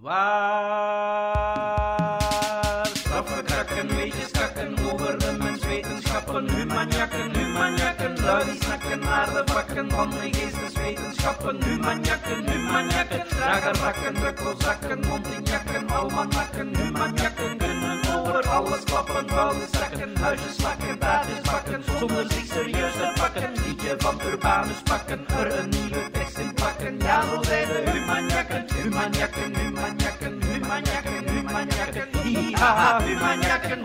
Waar? Straffen krakken, weetjes kakken over de menswetenschappen, humanjakken, humanjakken, lui die snakken naar de vakken van de geesteswetenschappen, humanjakken, humanjakken, dragerrakken, drukkelzakken, mondinjakken, almanakken, humanjakken, kunnen over alles klappen, vuile zakken, huisjes slakken, taartjes bakken, zonder zich serieus te pakken, liedje van Urbanus pakken, er een nieuwe tekst in plakken, ja zo zijn de humanjakken, humanjakken, humanjakken, humanjakken, humanjakken, hi-ha-ha, humanjakken,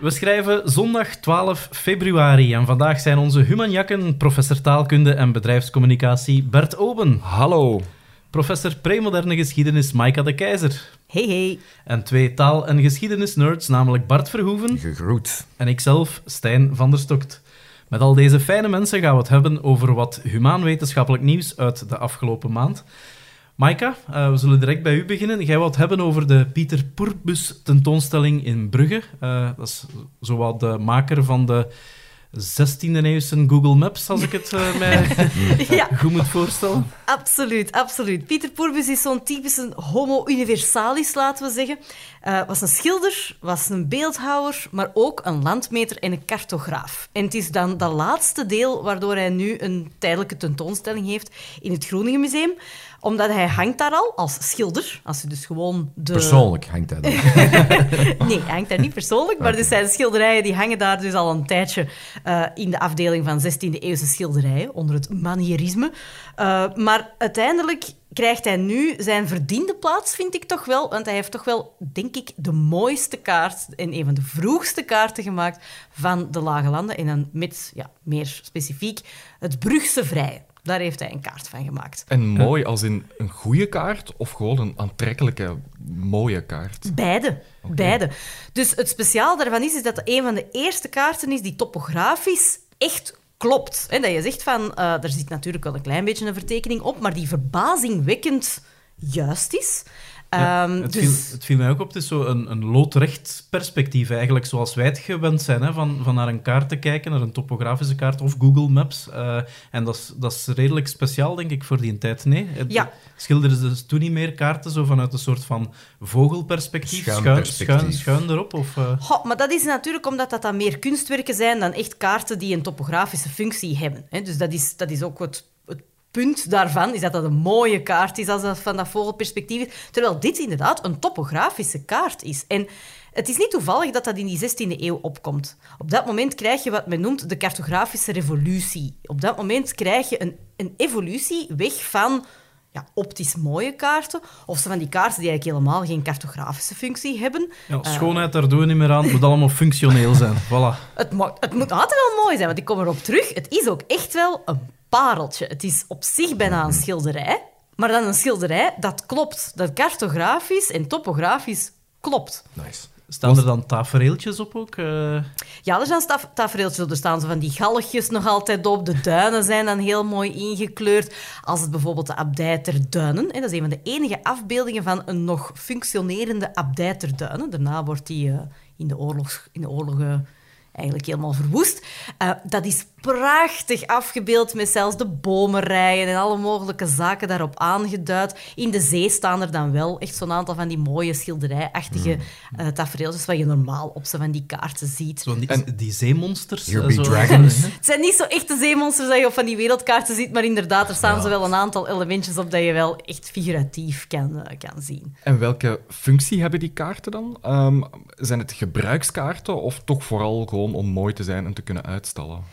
We schrijven zondag 12 februari en vandaag zijn onze humanjakken professor taalkunde en bedrijfscommunicatie Bert Oben, Hallo. professor premoderne geschiedenis Maika de Keizer Hey, hey. en twee taal- en geschiedenisnerds, namelijk Bart Verhoeven Gegroet. en ikzelf, Stijn van der Stokt. Met al deze fijne mensen gaan we het hebben over wat humaan-wetenschappelijk nieuws uit de afgelopen maand. Maika, eh, we zullen direct bij u beginnen. Jij wilt hebben over de Pieter Purbus tentoonstelling in Brugge. Eh, dat is zowat de maker van de 16e-eeuwse Google Maps, als ik het eh, mij Ja, goed moet voorstellen. absoluut, absoluut. Pieter Purbus is zo'n typische homo universalis, laten we zeggen. Eh, was een schilder, was een beeldhouwer, maar ook een landmeter en een cartograaf. En het is dan dat laatste deel waardoor hij nu een tijdelijke tentoonstelling heeft in het Groningen Museum omdat hij hangt daar al als schilder. Als je dus gewoon de... Persoonlijk hangt hij dan. Nee, hij hangt daar niet persoonlijk, maar dus zijn schilderijen die hangen daar dus al een tijdje eh, in de afdeling van 16e-eeuwse schilderijen, onder het manierisme. Eh, maar uiteindelijk krijgt hij nu zijn verdiende plaats, vind ik toch wel, want hij heeft toch wel, denk ik, de mooiste kaart en een van de vroegste kaarten gemaakt van de Lage Landen. En dan met, ja, meer specifiek, het Brugse Vrij. Daar heeft hij een kaart van gemaakt. En mooi als in een goede kaart of gewoon een aantrekkelijke, mooie kaart? Beide. Beide. Dus het speciaal daarvan is, is dat het een van de eerste kaarten is die topografisch echt klopt. En dat je zegt van, eh er zit natuurlijk wel een klein beetje een vertekening op, maar die verbazingwekkend juist is. Ja, Ehm, het, dus, viel, het viel mij ook op, het is zo een, een loodrecht perspectief eigenlijk, zoals wij het gewend zijn, hè, van, van naar een kaart te kijken, naar een topografische kaart of Google Maps. Eh, en dat is, dat is redelijk speciaal, denk ik, voor die tijd. Nee, het, Ja. schilderden ze dus toen niet meer kaarten zo vanuit een soort van vogelperspectief, Schuin schuin, perspectief. schuin, schuin erop? Of, eh, Goh, maar dat is natuurlijk omdat dat dan meer kunstwerken zijn dan echt kaarten die een topografische functie hebben. Hè. Dus dat is, dat is ook het punt daarvan, is dat dat een mooie kaart is als dat van dat vogelperspectief is. Terwijl dit inderdaad een topografische kaart is. En het is niet toevallig dat dat in die 16e eeuw opkomt. Op dat moment krijg je wat men noemt de cartografische revolutie. Op dat moment krijg je een, een evolutie weg van ja, optisch mooie kaarten, of ze van die kaarten die eigenlijk helemaal geen cartografische functie hebben. ja, schoonheid, daar doen we niet meer aan. Het moet allemaal functioneel zijn. Voilà. Het, het moet altijd wel mooi zijn, want ik kom erop terug. Het is ook echt wel een pareltje. Het is op zich bijna een schilderij, maar dan een schilderij dat klopt. Dat cartografisch en topografisch klopt. Nice. Staan er dan tafereeltjes op ook? eh? Ja, er zijn staf- tafereeltjes op. Er staan zo van die galgjes nog altijd op. De duinen zijn dan heel mooi ingekleurd. Als het bijvoorbeeld de abdij ter Duinen... Hè, dat is een van de enige afbeeldingen van een nog functionerende abdij ter Duinen. Daarna wordt die eh, in de oorlog... In de oorlogen eigenlijk helemaal verwoest. Eh, dat is prachtig afgebeeld met zelfs de bomenrijen en alle mogelijke zaken daarop aangeduid. In de zee staan er dan wel echt zo'n aantal van die mooie schilderijachtige eh tafereeltjes wat je normaal op zo van die kaarten ziet. Zo die, En- die zeemonsters. Here eh, be zo- dragons. Het zijn niet zo echte zeemonsters dat je op van die wereldkaarten ziet, maar inderdaad, er staan Ja. zo wel een aantal elementjes op dat je wel echt figuratief kan, kan zien. En welke functie hebben die kaarten dan? Ehm, zijn het gebruikskaarten of toch vooral gewoon om mooi te zijn en te kunnen uitstellen?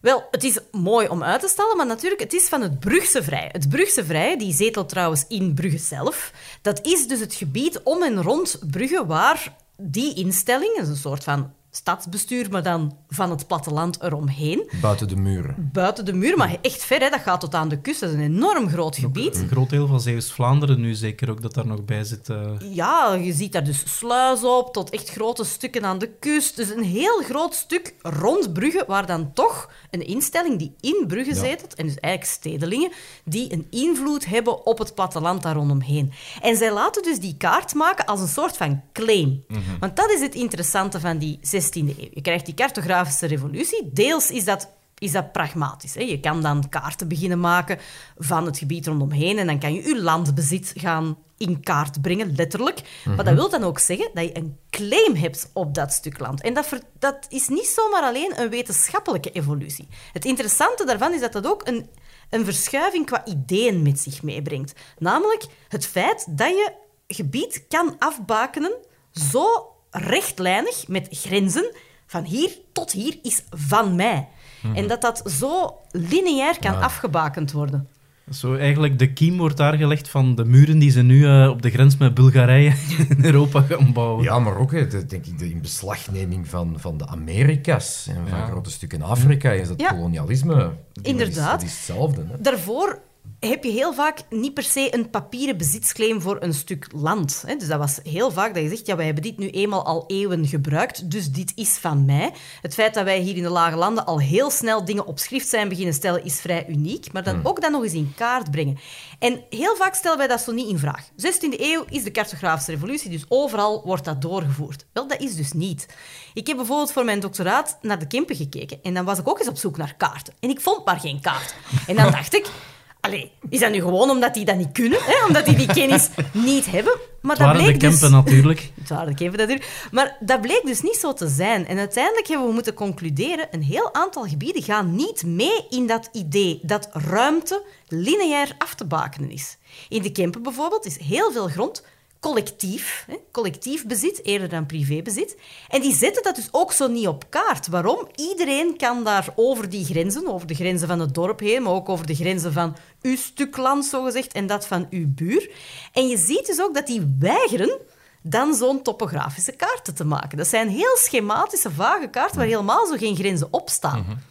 Wel, het is mooi om uit te stellen, maar natuurlijk, het is van het Brugse Vrij. Het Brugse Vrij, die zetelt trouwens in Brugge zelf, dat is dus het gebied om en rond Brugge waar die instelling, is een soort van stadsbestuur, maar dan van het platteland eromheen, Buiten de muren. buiten de muur, maar echt ver, hè, dat gaat tot aan de kust, dat is een enorm groot gebied. Een groot deel van Zeeuws-Vlaanderen nu zeker ook dat daar nog bij zit. eh. Ja, je ziet daar dus sluis op, tot echt grote stukken aan de kust. Dus een heel groot stuk rond Brugge, waar dan toch een instelling die in Brugge zetelt, en dus eigenlijk stedelingen, die een invloed hebben op het platteland daar rondomheen. En zij laten dus die kaart maken als een soort van claim. Want dat is het interessante van die 16e eeuw. Je krijgt die cartografische revolutie. Deels is dat is dat pragmatisch. Hè? Je kan dan kaarten beginnen maken van het gebied rondomheen en dan kan je je landbezit gaan in kaart brengen, letterlijk. Maar dat wil dan ook zeggen dat je een claim hebt op dat stuk land. En dat, dat is niet zomaar alleen een wetenschappelijke evolutie. Het interessante daarvan is dat dat ook een, een verschuiving qua ideeën met zich meebrengt. Namelijk het feit dat je gebied kan afbakenen zo rechtlijnig met grenzen van hier tot hier is van mij. En dat dat zo lineair kan afgebakend worden. Zo eigenlijk de kiem wordt daar gelegd van de muren die ze nu eh, op de grens met Bulgarije in Europa gaan bouwen. Ja, maar ook hè, de, denk ik, de inbeslagneming van, van de Amerika's en van Ja. grote stukken Afrika is het Ja. kolonialisme. Dat is- Inderdaad. Dat is hetzelfde. Hè? Daarvoor heb je heel vaak niet per se een papieren bezitsclaim voor een stuk land. hè. Dus dat was heel vaak dat je zegt, ja, wij hebben dit nu eenmaal al eeuwen gebruikt, dus dit is van mij. Het feit dat wij hier in de lage landen al heel snel dingen op schrift zijn beginnen stellen, is vrij uniek. Maar dan ook dat nog eens in kaart brengen. En heel vaak stellen wij dat zo niet in vraag. 16e eeuw is de cartografische revolutie, dus overal wordt dat doorgevoerd. Wel, dat is dus niet. Ik heb bijvoorbeeld voor mijn doctoraat naar de Kempen gekeken en dan was ik ook eens op zoek naar kaarten. En ik vond maar geen kaart. En dan dacht ik... Allee, is dat nu gewoon omdat die dat niet kunnen? Hè? Omdat die die kennis niet hebben? Maar Het waren de bleek dus- Kempen natuurlijk. het waren de Kempen natuurlijk. Maar dat bleek dus niet zo te zijn. En uiteindelijk hebben we moeten concluderen... een heel aantal gebieden gaan niet mee in dat idee dat ruimte lineair af te bakenen is. In de Kempen bijvoorbeeld is heel veel grond collectief, hè, collectief bezit, eerder dan privébezit. En die zetten dat dus ook zo niet op kaart. Waarom? Iedereen kan daar over die grenzen, over de grenzen van het dorp heen, maar ook over de grenzen van uw stuk land, zogezegd, en dat van uw buur. En je ziet dus ook dat die weigeren dan zo'n topografische kaarten te maken. Dat zijn heel schematische, vage kaarten waar helemaal zo geen grenzen op staan.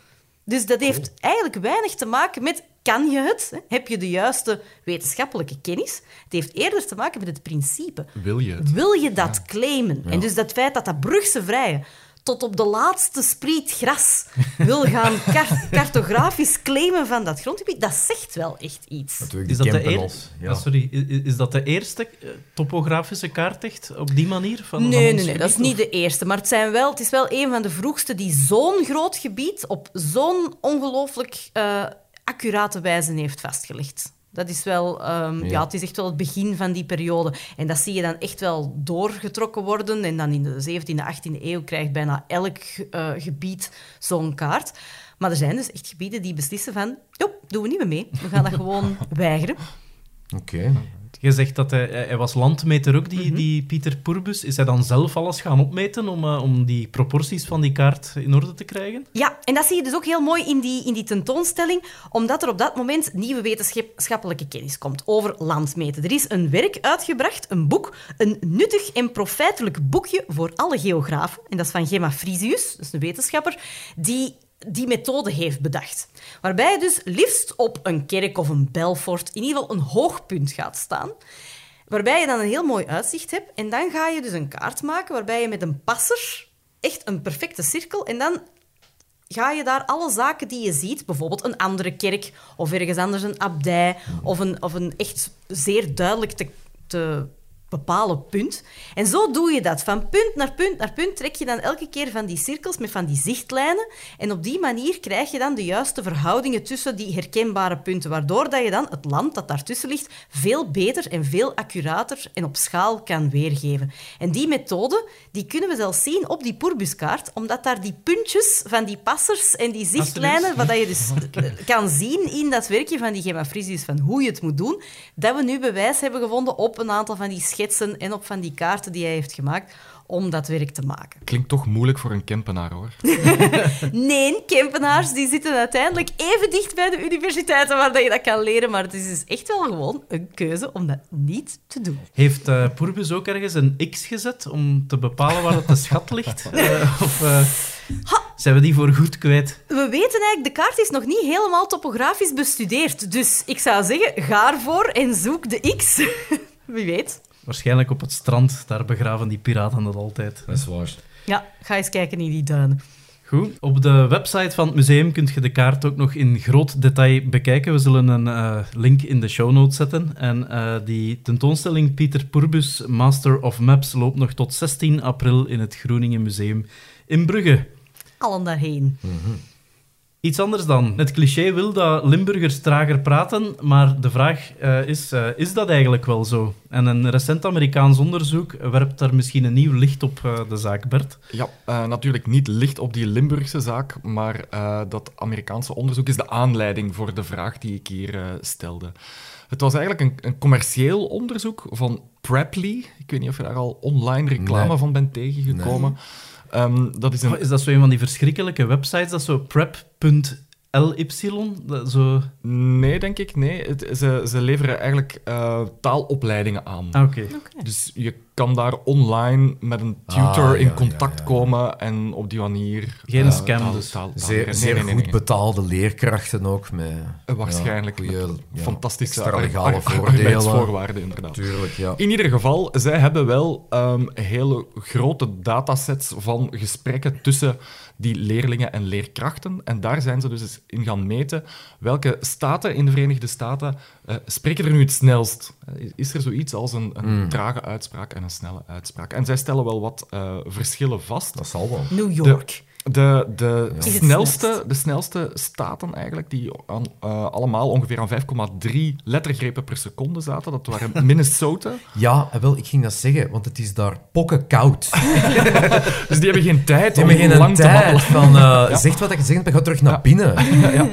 Dus dat heeft eigenlijk weinig te maken met kan je het? Heb je de juiste wetenschappelijke kennis? Het heeft eerder te maken met het principe. Wil je het? Wil je dat claimen? En dus dat feit dat dat Brugse vrije tot op de laatste spriet gras wil gaan kar- cartografisch claimen van dat grondgebied, dat zegt wel echt iets. Natuurlijk Is dat, de eer- als- Ah, sorry, i- i- is dat de eerste eh, topografische kaart echt op die manier? Van, van Nee, nee, nee, dat is niet de eerste. Maar het, zijn wel, het is wel een van de vroegste die zo'n groot gebied op zo'n ongelooflijk eh, accurate wijze heeft vastgelegd. Dat is wel, ehm, ja. het is echt wel het begin van die periode. En dat zie je dan echt wel doorgetrokken worden. En dan in de 17e, 18e eeuw krijgt bijna elk eh, gebied zo'n kaart. Maar er zijn dus echt gebieden die beslissen van, joh, doen we niet meer mee. We gaan dat gewoon weigeren. Oké. Je zegt dat hij, hij was landmeter ook, Mhm. die, die Pieter Purbus. Is hij dan zelf alles gaan opmeten om, eh, om die proporties van die kaart in orde te krijgen? Ja, en dat zie je dus ook heel mooi in die, in die tentoonstelling, omdat er op dat moment nieuwe wetenschappelijke kennis komt over landmeten. Er is een werk uitgebracht, een boek, een nuttig en profijtelijk boekje voor alle geografen. En dat is van Gemma Frisius, dat is een wetenschapper, die die methode heeft bedacht. Waarbij je dus liefst op een kerk of een belfort in ieder geval een hoogpunt gaat staan. Waarbij je dan een heel mooi uitzicht hebt. En dan ga je dus een kaart maken waarbij je met een passer echt een perfecte cirkel... En dan ga je daar alle zaken die je ziet, bijvoorbeeld een andere kerk of ergens anders een abdij of een, of een echt zeer duidelijk te, te bepalen punt. En zo doe je dat. Van punt naar punt naar punt trek je dan elke keer van die cirkels met van die zichtlijnen. En op die manier krijg je dan de juiste verhoudingen tussen die herkenbare punten, waardoor dat je dan het land dat daartussen ligt veel beter en veel accurater en op schaal kan weergeven. En die methode die kunnen we zelfs zien op die Purbuskaart, omdat daar die puntjes van die passers en die zichtlijnen, wat dat je dus kan zien in dat werkje van die Gemma Frisius van hoe je het moet doen, dat we nu bewijs hebben gevonden op een aantal van die schetsen en op van die kaarten die hij heeft gemaakt om dat werk te maken. Klinkt toch moeilijk voor een Kempenaar, hoor. Nee, Kempenaars die zitten uiteindelijk even dicht bij de universiteiten waar dat je dat kan leren, maar het is dus echt wel gewoon een keuze om dat niet te doen. Heeft eh Purbus ook ergens een X gezet om te bepalen waar het de schat ligt? Eh, of eh, zijn we die voor goed kwijt? We weten eigenlijk, de kaart is nog niet helemaal topografisch bestudeerd, dus ik zou zeggen, ga ervoor en zoek de X. Wie weet. Waarschijnlijk op het strand, daar begraven die piraten dat altijd. Dat is waar. Ja, ga eens kijken in die duinen. Goed. Op de website van het museum kun je de kaart ook nog in groot detail bekijken. We zullen een eh, link in de show notes zetten. En eh, die tentoonstelling Pieter Purbus, Master of Maps, loopt nog tot 16 april in het Groeningen Museum in Brugge. Allen daarheen. Iets anders dan. Het cliché wil dat Limburgers trager praten, maar de vraag eh, is, eh, is dat eigenlijk wel zo? En een recent Amerikaans onderzoek werpt daar misschien een nieuw licht op eh, de zaak, Bert. Ja, eh, natuurlijk niet licht op die Limburgse zaak, maar eh, dat Amerikaanse onderzoek is de aanleiding voor de vraag die ik hier eh, stelde. Het was eigenlijk een, een commercieel onderzoek van Preply. Ik weet niet of je daar al online reclame Nee. van bent tegengekomen. Ehm, dat is een Oh, Is dat zo een van die verschrikkelijke websites, dat zo prep.ly? Zo... Nee, denk ik. Nee, het, ze, ze leveren eigenlijk eh, taalopleidingen aan. Ah, oké. Dus je kan daar online met een tutor Ah, in contact ja, ja. komen en op die manier... Geen eh, scam taal- dus. taal- taal Zeer, leren. zeer Nee, nee, goed betaalde leerkrachten ook. Met, Eh, Waarschijnlijk ja, goeie, ja, Fantastische legale voordelen. inderdaad. Tuurlijk, ja. In ieder geval, zij hebben wel ehm, hele grote datasets van gesprekken tussen die leerlingen en leerkrachten. En daar zijn ze dus eens in gaan meten welke staten in de Verenigde Staten eh, spreken er nu het snelst. Is er zoiets als een, een trage uitspraak en een snelle uitspraak? En zij stellen wel wat eh, verschillen vast. Dat zal wel. New York. De, de, snelste, snelst? de snelste staten eigenlijk, die aan, eh, allemaal ongeveer aan 5,3 lettergrepen per seconde zaten, dat waren Minnesota. Ja, eh, wel, ik ging dat zeggen, want het is daar pokken koud. Dus die hebben geen tijd Die om geen lang te babbelen. van, eh zegt wat ik zeg, maar ga terug naar binnen.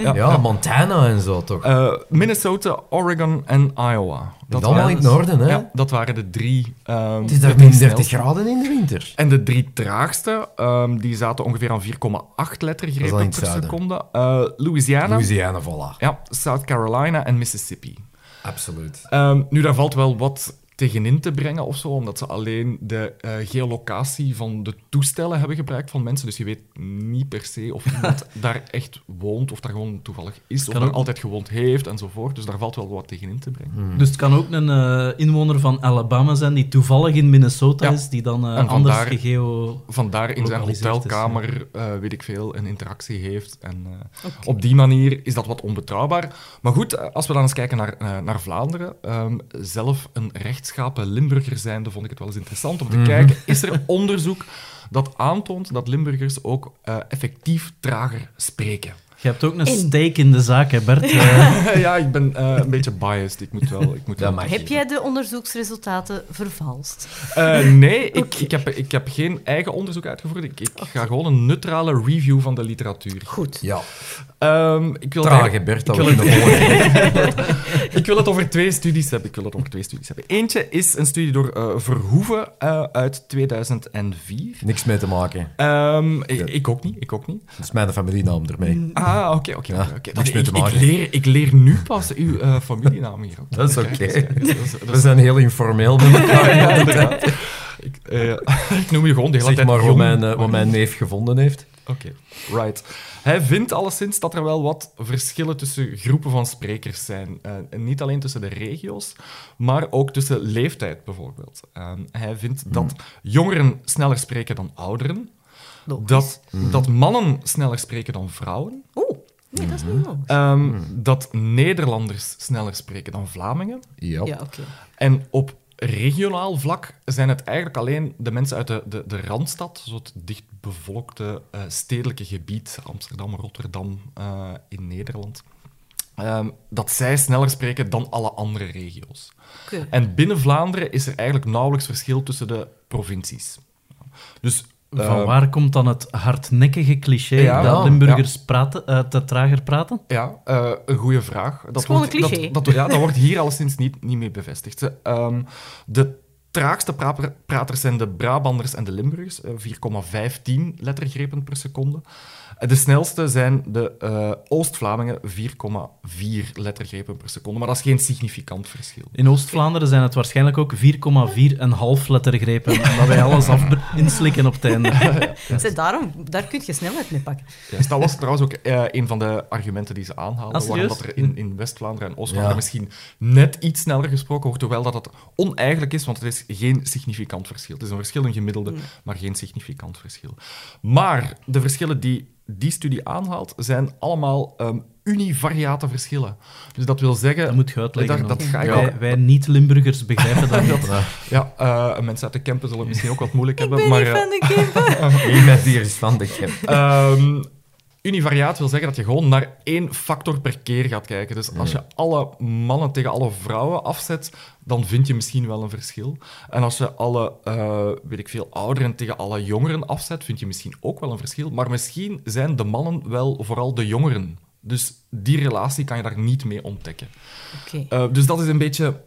Ja, ja, Montana en zo, toch? Eh, Minnesota, Oregon en Iowa. Dat allemaal in het noorden, hè? Ja, dat waren de drie. ehm, het is daar min 30 snelste. graden in de winter. En de drie traagste, ehm, die zaten ongeveer aan 4,8 Dat is al in lettergrepen per seconde. Eh, Louisiana, Louisiana, voilà. ja, South Carolina en Mississippi. Absoluut. Ehm, nu, daar valt wel wat tegenin te brengen of zo, omdat ze alleen de eh, geolocatie van de toestellen hebben gebruikt van mensen. Dus je weet niet per se of iemand daar echt woont, of daar gewoon toevallig is, of daar ook- altijd gewoond heeft enzovoort. Dus daar valt wel wat tegenin te brengen. Hmm. Dus het kan ook een eh, inwoner van Alabama zijn die toevallig in Minnesota Ja. is, die dan eh, En anders vandaar- gegeo... Vandaar in zijn is, hotelkamer, eh, weet ik veel, een interactie heeft. En eh, op die manier is dat wat onbetrouwbaar. Maar goed, als we dan eens kijken naar, eh, naar Vlaanderen, ehm, zelf een rechtschapen Limburger zijnde, vond ik het wel eens interessant om te kijken. Is er onderzoek dat aantoont dat Limburgers ook eh, effectief trager spreken? Je hebt ook een En- stake in de zaak, hè, Bert? Eh, ja, ik ben eh, een beetje biased. Ik moet wel... Ik moet wel. Heb jij de onderzoeksresultaten vervalst? Eh, nee, ik, ik, heb, ik heb geen eigen onderzoek uitgevoerd. Ik, ik ga gewoon een neutrale review van de literatuur. Goed. Ja, Ehm, ik wil trage Bert, dat ik wil. Ik het over twee studies hebben. Ik wil het over twee studies hebben. Eentje is een studie door eh, Verhoeven eh, uit 2004. Niks mee te maken. Ehm, ik, ik ook niet, ik ook niet. Dat is mijn familienaam ermee. Ah, oké, oké. Oké, oké. niks mee te ik, ik, maken. leer, ik leer nu pas uw eh, familienaam hier. ook. Dat is oké. We zijn heel informeel met elkaar. Ja, inderdaad. Ik, eh, ik noem je gewoon de hele Zeg tijd maar wat mijn, eh, wat mijn neef gevonden heeft. Oké, right. Hij vindt alleszins dat er wel wat verschillen tussen groepen van sprekers zijn. En niet alleen tussen de regio's, maar ook tussen leeftijd bijvoorbeeld. Eh, hij vindt dat jongeren sneller spreken dan ouderen. Logisch. Dat, dat mannen sneller spreken dan vrouwen. Oeh, nee, dat is niet logisch. Ehm, Dat Nederlanders sneller spreken dan Vlamingen. Ja. Ja, oké. En op regionaal vlak zijn het eigenlijk alleen de mensen uit de, de, de Randstad, zo het dichtbevolkte eh, stedelijke gebied, Amsterdam, Rotterdam eh, in Nederland, ehm, dat zij sneller spreken dan alle andere regio's. Oké. En binnen Vlaanderen is er eigenlijk nauwelijks verschil tussen de provincies. Dus van eh, waar komt dan het hardnekkige cliché Ja, dat ja, Limburgers praten, eh, te trager praten? Ja, eh, een goede vraag. Dat, gewoon wordt, een cliché. Dat, dat, ja, dat wordt hier alleszins niet, niet mee bevestigd. Ehm, de traagste praper- praters zijn de Brabanders en de Limburgers, eh, 4,15 lettergrepen per seconde. Eh, De snelste zijn de eh, Oost-Vlamingen, 4,4 lettergrepen per seconde. Maar dat is geen significant verschil. In Oost-Vlaanderen zijn het waarschijnlijk ook 4,4,5 lettergrepen, omdat wij alles af inslikken op het einde. Daarom, daar kun je snelheid mee pakken. Ja, dat was trouwens ook eh, een van de argumenten die ze aanhaalden. Ah, waarom dat er in, in West-Vlaanderen en Oost-Vlaanderen Ja. misschien net iets sneller gesproken wordt, hoewel dat het oneigenlijk is, want het is geen significant verschil. Het is een verschil in gemiddelde, maar geen significant verschil. Maar de verschillen die die studie aanhaalt, zijn allemaal ehm, univariate verschillen. Dus dat wil zeggen... Dat moet je uitleggen. Dat, ga ik wij, niet-Limburgers begrijpen dat niet. Ja, eh, mensen uit de campen zullen het misschien ook wat moeilijk Ik hebben, ben maar... niet eh, van de. Iemand hier is van de. Ehm, univariaat wil zeggen dat je gewoon naar één factor per keer gaat kijken. Dus als je alle mannen tegen alle vrouwen afzet, dan vind je misschien wel een verschil. En als je alle, eh, weet ik veel, ouderen tegen alle jongeren afzet, vind je misschien ook wel een verschil. Maar misschien zijn de mannen wel vooral de jongeren. Dus die relatie kan je daar niet mee ontdekken. Oké. Uh, dus dat is een beetje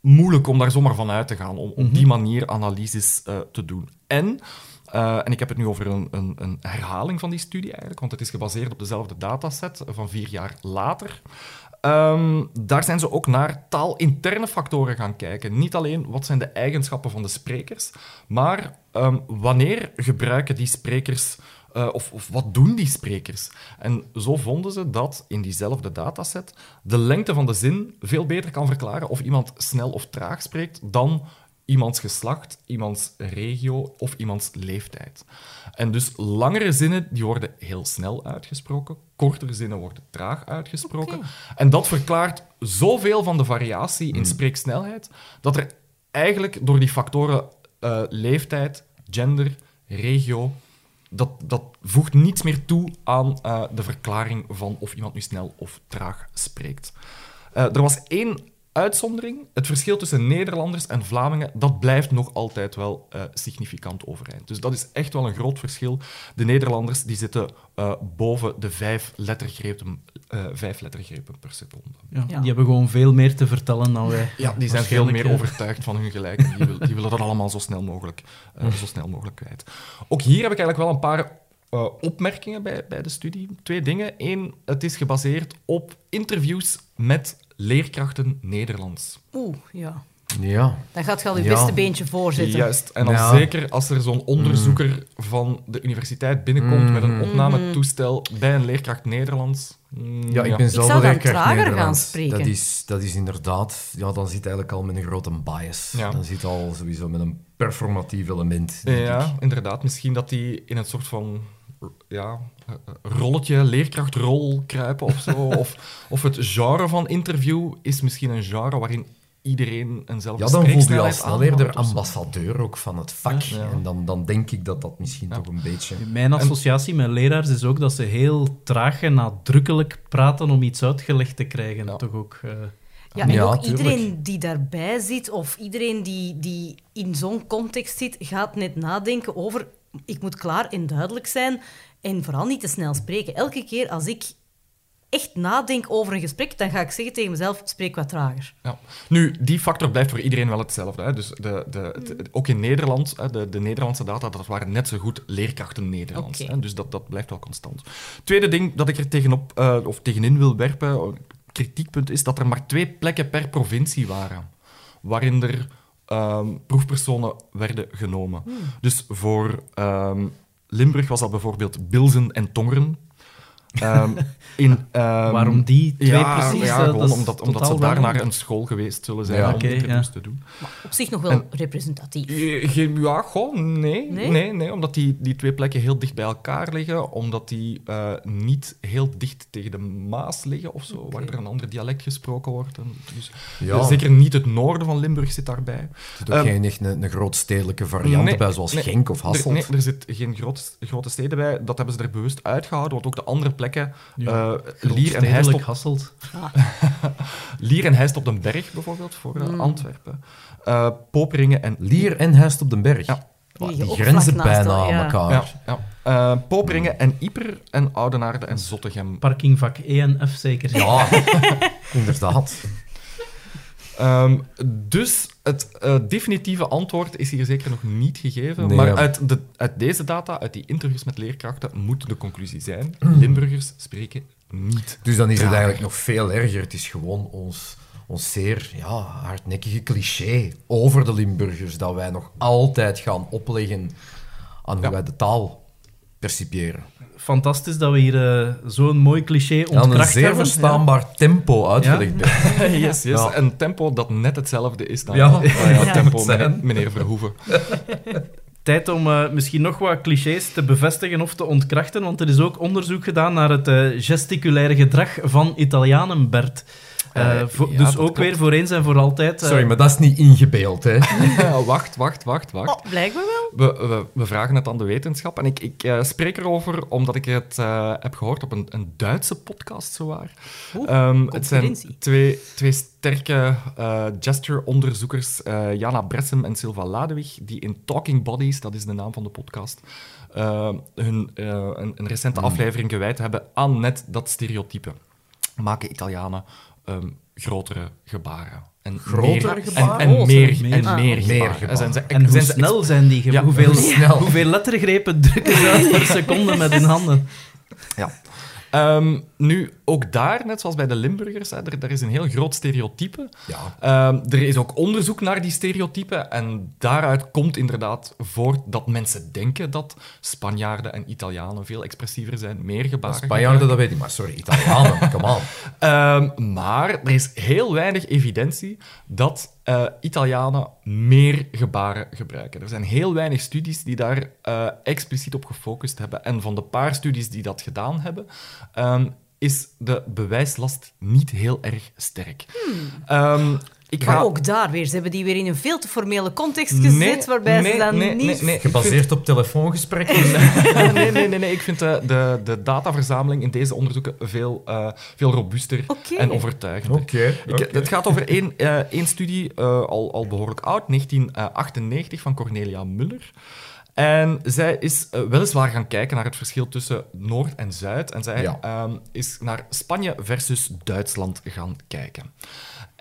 moeilijk om daar zomaar van uit te gaan, om op die manier analyses uh, te doen. En, uh, en ik heb het nu over een, een, een, herhaling van die studie eigenlijk, want het is gebaseerd op dezelfde dataset van vier jaar later. Um, daar zijn ze ook naar taalinterne factoren gaan kijken. Niet alleen wat zijn de eigenschappen van de sprekers, maar um, wanneer gebruiken die sprekers uh, of, of, wat doen die sprekers? En zo vonden ze dat in diezelfde dataset de lengte van de zin veel beter kan verklaren of iemand snel of traag spreekt dan iemands geslacht, iemands regio of iemands leeftijd. En dus langere zinnen die worden heel snel uitgesproken, kortere zinnen worden traag uitgesproken. Okay. En dat verklaart zoveel van de variatie in spreeksnelheid dat er eigenlijk door die factoren uh, leeftijd, gender, regio dat, dat voegt niets meer toe aan uh, de verklaring van of iemand nu snel of traag spreekt. Uh, er was één uitzondering. Het verschil tussen Nederlanders en Vlamingen, dat blijft nog altijd wel uh, significant overeind. Dus dat is echt wel een groot verschil. De Nederlanders die zitten boven de vijf lettergrepen, vijf lettergrepen per seconde. Ja, ja. Die hebben gewoon veel meer te vertellen dan wij. Ja, die zijn veel meer overtuigd van hun gelijk. Die, wil, die willen dat allemaal zo snel mogelijk, zo snel mogelijk kwijt. Ook hier heb ik eigenlijk wel een paar uh, opmerkingen bij, bij de studie. Twee dingen. Eén, het is gebaseerd op interviews met leerkrachten Nederlands. Oeh, ja. Ja. Dan gaat je al je ja. beste beentje voorzitten. Juist. En dan ja. zeker als er zo'n onderzoeker mm. van de universiteit binnenkomt mm. met een opnametoestel bij een leerkracht Nederlands. Mm, ja, ik ben zelf ik zou trager gaan spreken. Dat is, dat is inderdaad... Ja, dan zit eigenlijk al met een grote bias. Ja. Dan zit al sowieso met een performatief element, Ja, ik. inderdaad. Misschien dat die in een soort van ja, rolletje, leerkrachtrol kruipen of zo. of, of het genre van interview is misschien een genre waarin iedereen eenzelfde Ja, dan voel je je al spreeksnelheid snel eerder ambassadeur ook van het vak. Ja. En dan, dan denk ik dat dat misschien toch een beetje... Mijn associatie met leraars is ook dat ze heel traag en nadrukkelijk praten om iets uitgelegd te krijgen. Ja. Toch ook... eh, Ja, en Ja, ook tuurlijk. iedereen die daarbij zit, of iedereen die, die in zo'n context zit, gaat net nadenken over... Ik moet klaar en duidelijk zijn en vooral niet te snel spreken. Elke keer als ik echt nadenk over een gesprek, dan ga ik zeggen tegen mezelf, spreek wat trager. Ja. Nu, die factor blijft voor iedereen wel hetzelfde. Hè. Dus de, de, ook in Nederland, hè, de, de Nederlandse data, dat waren net zo goed leerkrachten Nederlands. Hè. Dus dat, dat blijft wel constant. Tweede ding dat ik er tegenop, eh, of tegenin wil werpen, kritiekpunt, is dat er maar twee plekken per provincie waren. Waarin er ehm, proefpersonen werden genomen. Dus voor ehm, Limburg was dat bijvoorbeeld Bilzen en Tongeren. Ehm, in, ehm, Waarom die twee ja, precies? Ja, eh, gewoon dat omdat, omdat ze daar naar een school geweest zullen zijn Ja. om ja. te doen. Op zich nog wel En- representatief. Eh, Geen, ja, gewoon nee. Nee? nee? Nee, omdat die, die twee plekken heel dicht bij elkaar liggen, omdat die eh, niet heel dicht tegen de Maas liggen of zo, waar er een ander dialect gesproken wordt. En dus, Ja. eh, Zeker niet het noorden van Limburg zit daarbij. Er zit ook Ehm, geen echt een, een grootstedelijke variant nee, bij, zoals nee, Genk of Er, Hasselt. nee, er zit geen groot, grote steden bij. Dat hebben ze er bewust uitgehouden, want ook de andere plekken, Ja, eh, Lier, en Heist op, Hasselt. Lier en Heist op den Berg bijvoorbeeld, voor Mm. eh, Antwerpen. Eh, Poperingen en Lier en Heist op den Berg. Ja. Die grenzen bijna aan ja. elkaar. Ja, ja. Eh, Poperingen en Ieper en Oudenaarde en Zottegem. Parkingvak E en F zeker. Ja, inderdaad. Ehm, dus het eh, definitieve antwoord is hier zeker nog niet gegeven. Nee, maar ja. uit, de, uit deze data, uit die interviews met leerkrachten, moet de conclusie zijn. Limburgers spreken niet. Dus dan is het eigenlijk nog veel erger. Het is gewoon ons, ons zeer ja, hardnekkige cliché over de Limburgers dat wij nog altijd gaan opleggen aan hoe Ja. wij de taal percipiëren. Fantastisch dat we hier eh, zo'n mooi cliché En aan een ontkracht zeer hebben. verstaanbaar tempo uitgelegd bent. yes, yes. Ja. Een tempo dat net hetzelfde is dan Ja. ja, Ja. tempo Zijn. meneer, meneer Verhoeven. Tijd om eh, misschien nog wat clichés te bevestigen of te ontkrachten, want er is ook onderzoek gedaan naar het eh, gesticulaire gedrag van Italianen, Bert. Eh, Eh, ja, dus ook klopt. weer voor eens en voor altijd. eh, Sorry, maar dat is niet ingebeeld, hè? wacht, wacht, wacht, wacht. Oh, blijkbaar wel. We, we, we vragen het aan de wetenschap. En ik, ik spreek erover omdat ik het eh, heb gehoord op een, een Duitse podcast, zowaar. Oeh, Ehm, het zijn twee, twee sterke eh, gesture-onderzoekers, eh, Jana Bressem en Silva Ladewig, die in Talking Bodies, dat is de naam van de podcast, hun, eh, een, een recente aflevering gewijd hebben aan net dat stereotype. Maken Italianen ehm, grotere gebaren. En Grotere meer, gebaren? En, en meer, en Ah. meer, Meer gebaren. gebaren. Zijn ze, En hoe zijn ze snel zijn die? ge- Ja, hoeveel, hoeveel lettergrepen drukken ze uit per seconde met hun handen? Ja. Ehm, nu, ook daar, net zoals bij de Limburgers, hè, er, er is een heel groot stereotype. Ja. Ehm, er is ook onderzoek naar die stereotypen en daaruit komt inderdaad voort dat mensen denken dat Spanjaarden en Italianen veel expressiever zijn, meer gebaren Spanjaarden, dat weet ik, maar sorry, Italianen, come on. Ehm, maar er is heel weinig evidentie dat eh, Italianen meer gebaren gebruiken. Er zijn heel weinig studies die daar eh, expliciet op gefocust hebben. En van de paar studies die dat gedaan hebben, ehm, is de bewijslast niet heel erg sterk. Ehm, ik Maar ga... ook daar weer. Ze hebben die weer in een veel te formele context gezet, waarbij nee, ze dan nee, niet... nee, nee. Gebaseerd op telefoongesprekken. nee, nee, nee, nee. Ik vind de, de, de dataverzameling in deze onderzoeken veel, eh, veel robuuster en overtuigender. Oké, Ik- oké. Het gaat over één, eh, één studie, eh, al, al behoorlijk oud, 1998, van Cornelia Muller. En zij is eh, weliswaar gaan kijken naar het verschil tussen Noord en Zuid. En zij Ja. ehm, is naar Spanje versus Duitsland gaan kijken.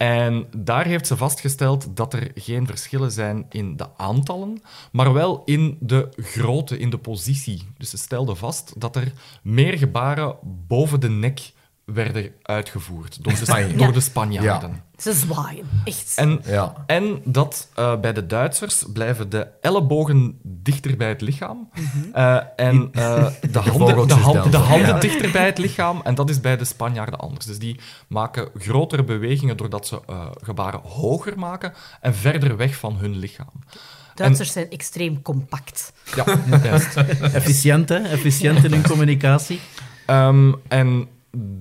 En daar heeft ze vastgesteld dat er geen verschillen zijn in de aantallen, maar wel in de grootte, in de positie. Dus ze stelde vast dat er meer gebaren boven de nek werden uitgevoerd door de, Spanje. door Ja. de Spanjaarden. Ze zwaaien, echt. En, Ja. en dat eh, bij de Duitsers blijven de ellebogen dichter bij het lichaam. Mhm. eh, en eh, de, handen, de, hand- handen Ja. dichter bij het lichaam. En dat is bij de Spanjaarden anders. Dus die maken grotere bewegingen doordat ze eh, gebaren hoger maken en verder weg van hun lichaam. Duitsers zijn extreem compact. Ja, juist. Efficiënt, hè? Efficiënt in hun communicatie. Ehm, en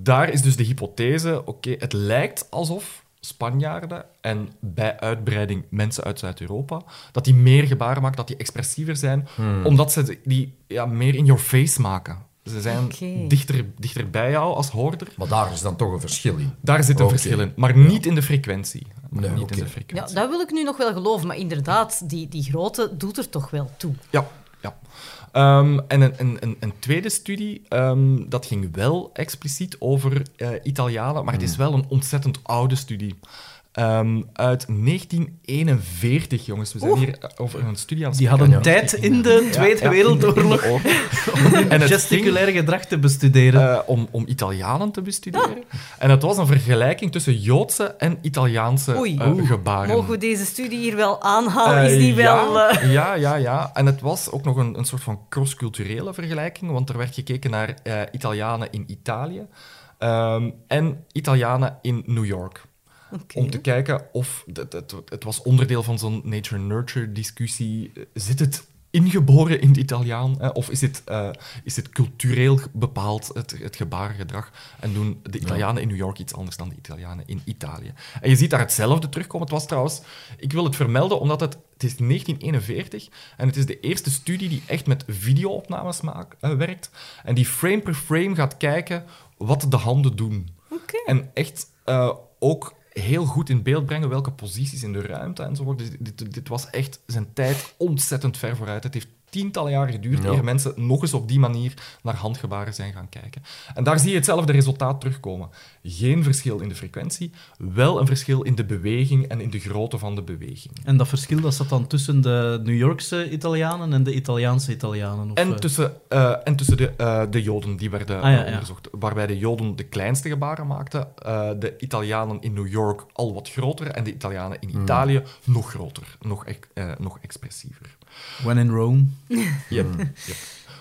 daar is dus de hypothese, oké, het lijkt alsof Spanjaarden en bij uitbreiding mensen uit Zuid-Europa, dat die meer gebaren maken, dat die expressiever zijn, omdat ze die ja, meer in your face maken. Ze zijn dichter, dichter bij jou als hoorder. Maar daar is dan toch een verschil in. Daar zit een verschil in, maar niet in de frequentie. Nee, niet oké. in de Ja, dat wil ik nu nog wel geloven, maar inderdaad, die, die grootte doet er toch wel toe. Ja, ja. Ehm, en een, een, een, een tweede studie, ehm, dat ging wel expliciet over eh, Italianen, maar het is wel een ontzettend oude studie. Ehm, uit 1941, jongens. We zijn Oeh. hier eh, over een studie aan het Die hadden tijd in de Tweede Ja, Wereldoorlog in de oorlog. om En gesticulair gedrag te bestuderen. eh, om, om Italianen te bestuderen. En het was een vergelijking tussen Joodse en Italiaanse eh, gebaren. Mogen we deze studie hier wel aanhalen? Is Eh, die ja, wel... eh, Ja, ja, ja. En het was ook nog een, een soort van cross-culturele vergelijking, want er werd gekeken naar eh, Italianen in Italië ehm, en Italianen in New York. Oké. Om te kijken of... Het, het, het was onderdeel van zo'n nature-nurture discussie. Zit het ingeboren in het Italiaan? Hè? Of is het, eh, is het cultureel bepaald, het, het gebarengedrag? En doen de Italianen in New York iets anders dan de Italianen in Italië? En je ziet daar hetzelfde terugkomen. Het was trouwens... Ik wil het vermelden, omdat het... Het is 1941 en het is de eerste studie die echt met videoopnames maakt, eh, werkt. En die frame per frame gaat kijken wat de handen doen. Oké. En echt eh, ook heel goed in beeld brengen welke posities in de ruimte enzovoort. Dus dit, dit, dit was echt zijn tijd ontzettend ver vooruit. Het heeft tientallen jaren geduurd Ja. eer mensen nog eens op die manier naar handgebaren zijn gaan kijken. En daar zie je hetzelfde resultaat terugkomen. Geen verschil in de frequentie, wel een verschil in de beweging en in de grootte van de beweging. En dat verschil dat zat dan tussen de New Yorkse Italianen en de Italiaanse Italianen? Of, eh, En tussen, eh, en tussen de, eh, de Joden die werden Ah, ja, eh, ja. onderzocht. Waarbij de Joden de kleinste gebaren maakten, eh, de Italianen in New York al wat groter en de Italianen in Hmm. Italië nog groter, nog, eh, nog expressiever. When in Rome. Yep, yep.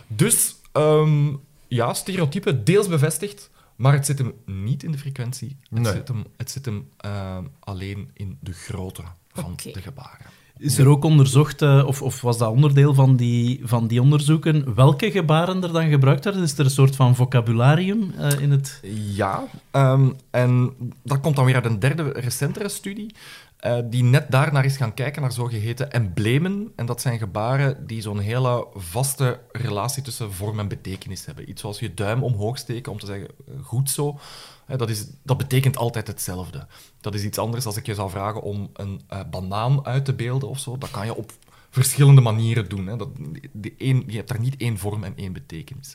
Dus ehm, ja, stereotype deels bevestigd, maar het zit hem niet in de frequentie. Het Nee. zit hem, het zit hem ehm, alleen in de grootte van de gebaren. Is er ook onderzocht, eh, of, of was dat onderdeel van die, van die onderzoeken, welke gebaren er dan gebruikt werden? Is er een soort van vocabularium eh, in het... Ja, ehm, en dat komt dan weer uit een derde, recentere studie, eh, die net daarnaar is gaan kijken naar zogeheten emblemen. En dat zijn gebaren die zo'n hele vaste relatie tussen vorm en betekenis hebben. Iets zoals je duim omhoog steken om te zeggen, eh, goed zo. Dat, is, dat betekent altijd hetzelfde. Dat is iets anders als ik je zou vragen om een eh, banaan uit te beelden of zo. Dat kan je op verschillende manieren doen. Hè. Dat, één, je hebt daar niet één vorm en één betekenis.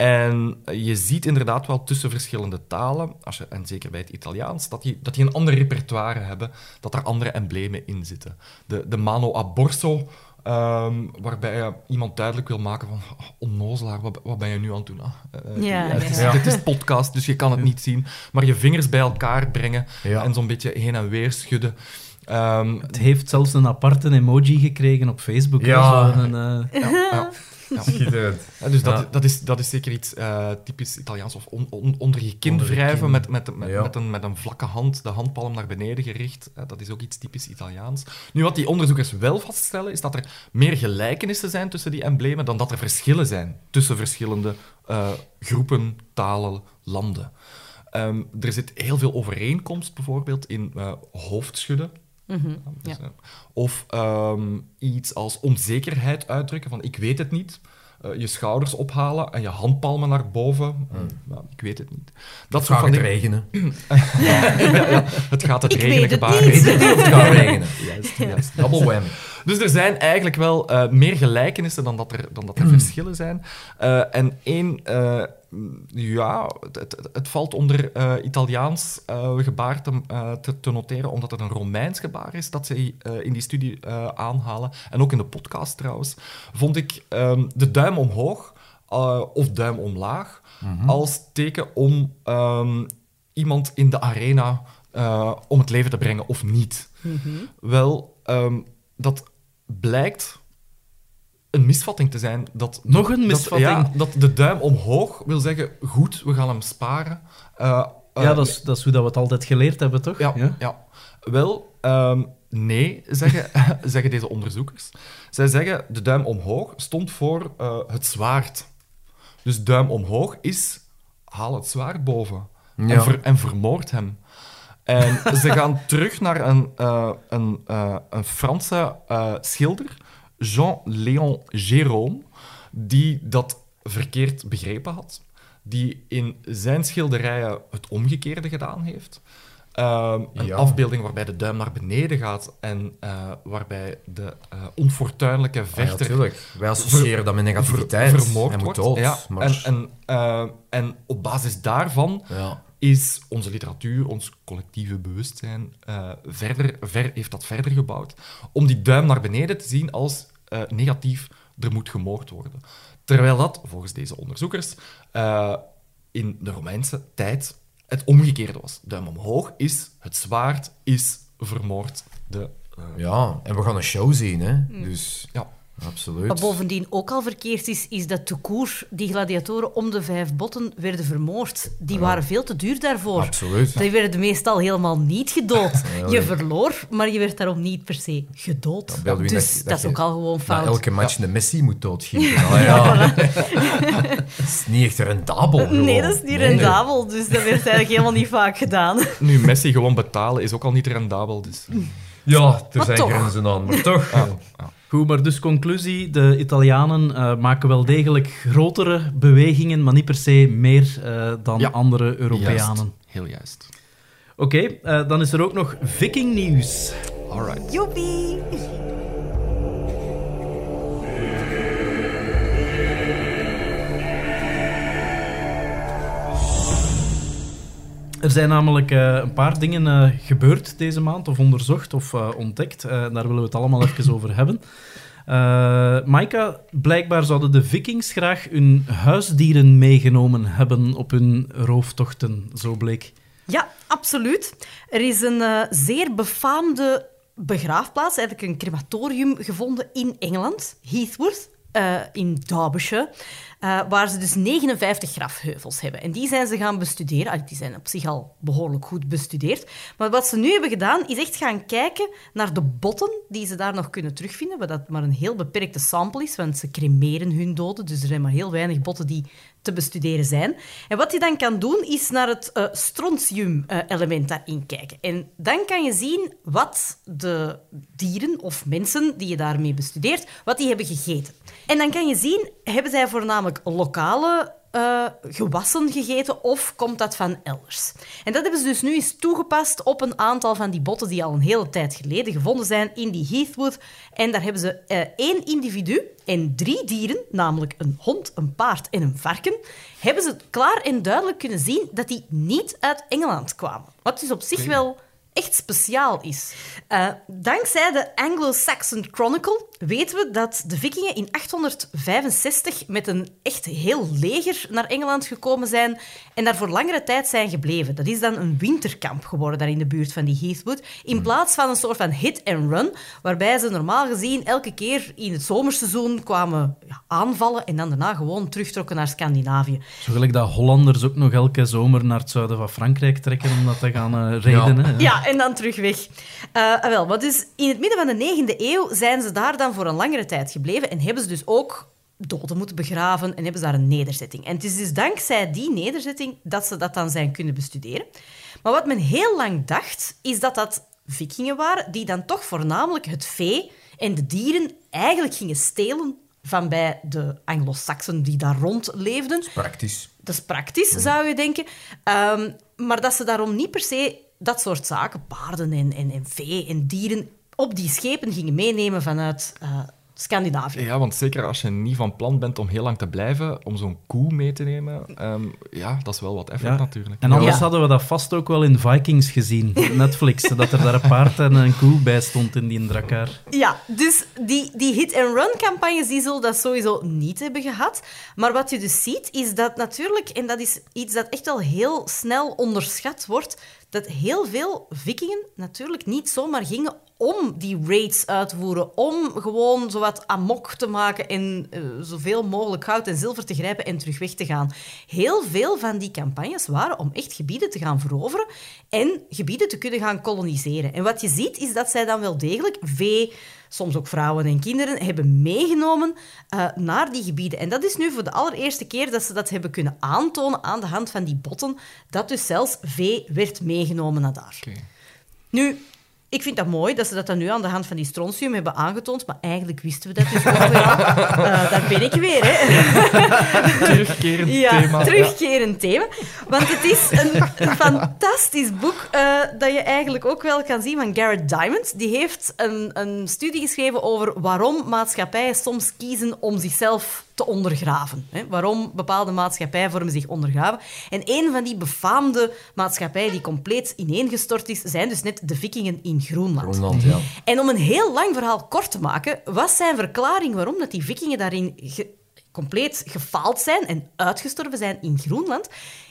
En je ziet inderdaad wel tussen verschillende talen, als je, en zeker bij het Italiaans, dat die, dat die een ander repertoire hebben, dat er andere emblemen in zitten. De, de mano a borso, ehm, waarbij je iemand duidelijk wil maken van oh, onnozelaar, wat, wat ben je nu aan het doen? Ah, eh, Ja, het is, ja. Dit is podcast, dus je kan het niet zien. Maar je vingers bij elkaar brengen Ja. en zo'n beetje heen en weer schudden. Ehm, Het heeft zelfs een aparte emoji gekregen op Facebook. Ja. zo een, eh, ja, ja, ja. Schitterend. Ja, dus dat, Ja. dat, is, dat is zeker iets eh, typisch Italiaans. Of on- on- onder je kin Onder je wrijven kin. Met, met, met, Ja. met, een, met een vlakke hand, de handpalm naar beneden gericht. Dat is ook iets typisch Italiaans. Nu, wat die onderzoekers wel vaststellen, is dat er meer gelijkenissen zijn tussen die emblemen dan dat er verschillen zijn tussen verschillende eh, groepen, talen, landen. Ehm, er zit heel veel overeenkomst bijvoorbeeld in eh, Mhm, Dus, ja. eh, Of ehm, iets als onzekerheid uitdrukken, van ik weet het niet. Eh, je schouders ophalen en je handpalmen naar boven. Nou, ik weet het niet. Dat gaat van het regenen. Ja, ja, het gaat het Ik regenen weet het gebaar. niet. Weet het niet of het gaat regenen? Juist, juist. Double whammy. Dus er zijn eigenlijk wel eh, meer gelijkenissen dan dat er, dan dat er verschillen zijn. Eh, en één, eh, mm, ja, het, het, het valt onder eh, Italiaans eh, gebaar te, eh, te, te noteren, omdat het een Romeins gebaar is dat ze eh, in die studie eh, aanhalen. En ook in de podcast trouwens, vond ik ehm, de duim omhoog eh, of duim omlaag als teken om ehm, iemand in de arena eh, om het leven te brengen of niet. Wel, ehm, dat blijkt een misvatting te zijn. Dat, Nog een dat- misvatting? ja, dat de duim omhoog wil zeggen, goed, we gaan hem sparen. Eh, eh, ja, dat is, dat is hoe dat we het altijd geleerd hebben, toch? ja, ja. Wel, ehm, nee, zeggen, zeggen deze onderzoekers. Zij zeggen, de duim omhoog stond voor eh, het zwaard. Dus duim omhoog is, haal het zwaard boven. En, Ja. ver- en vermoord hem. En ze gaan terug naar een, eh, een, eh, een Franse eh, schilder, Jean-Léon Gérôme, die dat verkeerd begrepen had. Die in zijn schilderijen het omgekeerde gedaan heeft. Ehm, een Ja. afbeelding waarbij de duim naar beneden gaat en eh, waarbij de eh, onfortuinlijke Ja, vechter natuurlijk. Wij associëren dat met negativiteit. ver- vermoord wordt. dood. Ja, maar... en, en, eh, en op basis daarvan ja. is onze literatuur, ons collectieve bewustzijn, verder, ver, heeft dat verder gebouwd om die duim naar beneden te zien als eh, negatief, er moet gemoord worden. Terwijl dat, volgens deze onderzoekers, eh, in de Romeinse tijd het omgekeerde was. Duim omhoog is het zwaard, is vermoord. De, eh, ja, en we gaan een show zien, hè. Dus, ja. Absoluut. Wat bovendien ook al verkeerd is, is dat de koer die gladiatoren om de vijf botten werden vermoord. Die waren veel te duur daarvoor. Absoluut. Die werden meestal helemaal niet gedood. Ja, Je ja. verloor, maar je werd daarom niet per se gedood. beeld u dus dat- dat, dat is ook al gewoon Na fout. elke match de Messi moet doodschieten. Ah, ja. dat is niet echt rendabel. Nee, dat is niet Nee, nee. rendabel, dus dat werd eigenlijk helemaal niet vaak gedaan. Nu, Messi gewoon betalen is ook al niet rendabel. Dus. Ja, er Maar zijn toch. grenzen aan, maar toch. Goed, maar dus conclusie, de Italianen eh, maken wel degelijk grotere bewegingen, maar niet per se meer eh, dan Ja. andere Europeanen. Juist. Heel juist. Oké, eh, dan is er ook nog Viking-nieuws. Alright. Joepie! Er zijn namelijk eh, een paar dingen eh, gebeurd deze maand, of onderzocht of eh, ontdekt. Eh, daar willen we het allemaal even over hebben. Eh Maika, blijkbaar zouden de vikings graag hun huisdieren meegenomen hebben op hun rooftochten, zo bleek. Ja, absoluut. Er is een eh, zeer befaamde begraafplaats, eigenlijk een crematorium, gevonden in Engeland, Heathworth. Eh, in Derbyshire, eh, waar ze dus 59 grafheuvels hebben. En die zijn ze gaan bestuderen. Ah, die zijn op zich al behoorlijk goed bestudeerd. Maar wat ze nu hebben gedaan, is echt gaan kijken naar de botten die ze daar nog kunnen terugvinden, wat dat maar een heel beperkte sample is, want ze cremeren hun doden, dus er zijn maar heel weinig botten die te bestuderen zijn. En wat je dan kan doen, is naar het uh, strontium-element daarin kijken. En dan kan je zien wat de dieren of mensen die je daarmee bestudeert, wat die hebben gegeten. En dan kan je zien, hebben zij voornamelijk lokale uh, gewassen gegeten of komt dat van elders? En dat hebben ze dus nu eens toegepast op een aantal van die botten die al een hele tijd geleden gevonden zijn in die Heathwood. En daar hebben ze uh, één individu en drie dieren, namelijk een hond, een paard en een varken, hebben ze klaar en duidelijk kunnen zien dat die niet uit Engeland kwamen. Wat dus op zich wel echt speciaal is. Uh, dankzij de Anglo-Saxon Chronicle weten we dat de vikingen in 865 met een echt heel leger naar Engeland gekomen zijn en daar voor langere tijd zijn gebleven. Dat is dan een winterkamp geworden daar in de buurt van die Heathwood, in hmm. plaats van een soort van hit-and-run, waarbij ze normaal gezien elke keer in het zomerseizoen kwamen ja, aanvallen en dan daarna gewoon terugtrokken naar Scandinavië. Zo gelijk dat Hollanders ook nog elke zomer naar het zuiden van Frankrijk trekken om dat te gaan uh, reden. Ja. ja. En dan terug weg. Uh, wel, maar dus in het midden van de 9e eeuw zijn ze daar dan voor een langere tijd gebleven en hebben ze dus ook doden moeten begraven en hebben ze daar een nederzetting. En het is dus dankzij die nederzetting dat ze dat dan zijn kunnen bestuderen. Maar wat men heel lang dacht, is dat dat vikingen waren die dan toch voornamelijk het vee en de dieren eigenlijk gingen stelen van bij de Anglo-Saxen die daar rond leefden. Dat is praktisch. Dat is praktisch, zou je denken. Um, maar dat ze daarom niet per se dat soort zaken, paarden en, en, en vee en dieren, op die schepen gingen meenemen vanuit uh, Scandinavië. Ja, want zeker als je niet van plan bent om heel lang te blijven, om zo'n koe mee te nemen, um, ja, dat is wel wat effort natuurlijk. En anders hadden we dat vast ook wel in Vikings gezien, Netflix, dat er daar een paard en een koe bij stond in die drakaar. Ja, dus die, die hit-and-run-campagnes die zullen dat sowieso niet hebben gehad. Maar wat je dus ziet, is dat natuurlijk, en dat is iets dat echt wel heel snel onderschat wordt, dat heel veel vikingen natuurlijk niet zomaar gingen om die raids uit te voeren, om gewoon zowat amok te maken en uh, zoveel mogelijk goud en zilver te grijpen en terug weg te gaan. Heel veel van die campagnes waren om echt gebieden te gaan veroveren en gebieden te kunnen gaan koloniseren. En wat je ziet is dat zij dan wel degelijk vee, soms ook vrouwen en kinderen, hebben meegenomen uh, naar die gebieden. En dat is nu voor de allereerste keer dat ze dat hebben kunnen aantonen aan de hand van die botten, dat dus zelfs vee werd meegenomen naar daar. Okay. Nu, ik vind dat mooi dat ze dat dan nu aan de hand van die strontium hebben aangetoond, maar eigenlijk wisten we dat dus ook wel. Uh, daar ben ik weer, hè. Terugkerend ja, thema. terugkerend thema. Want het is een, een fantastisch boek uh, dat je eigenlijk ook wel kan zien van Garrett Diamond. Die heeft een, een studie geschreven over waarom maatschappijen soms kiezen om zichzelf te ondergraven. Hè? Waarom bepaalde maatschappijvormen zich ondergraven. En een van die befaamde maatschappijen die compleet ineengestort is, zijn dus net de vikingen in Groenland. Groenland ja. En om een heel lang verhaal kort te maken, was zijn verklaring waarom dat die vikingen daarin compleet gefaald zijn en uitgestorven zijn in Groenland,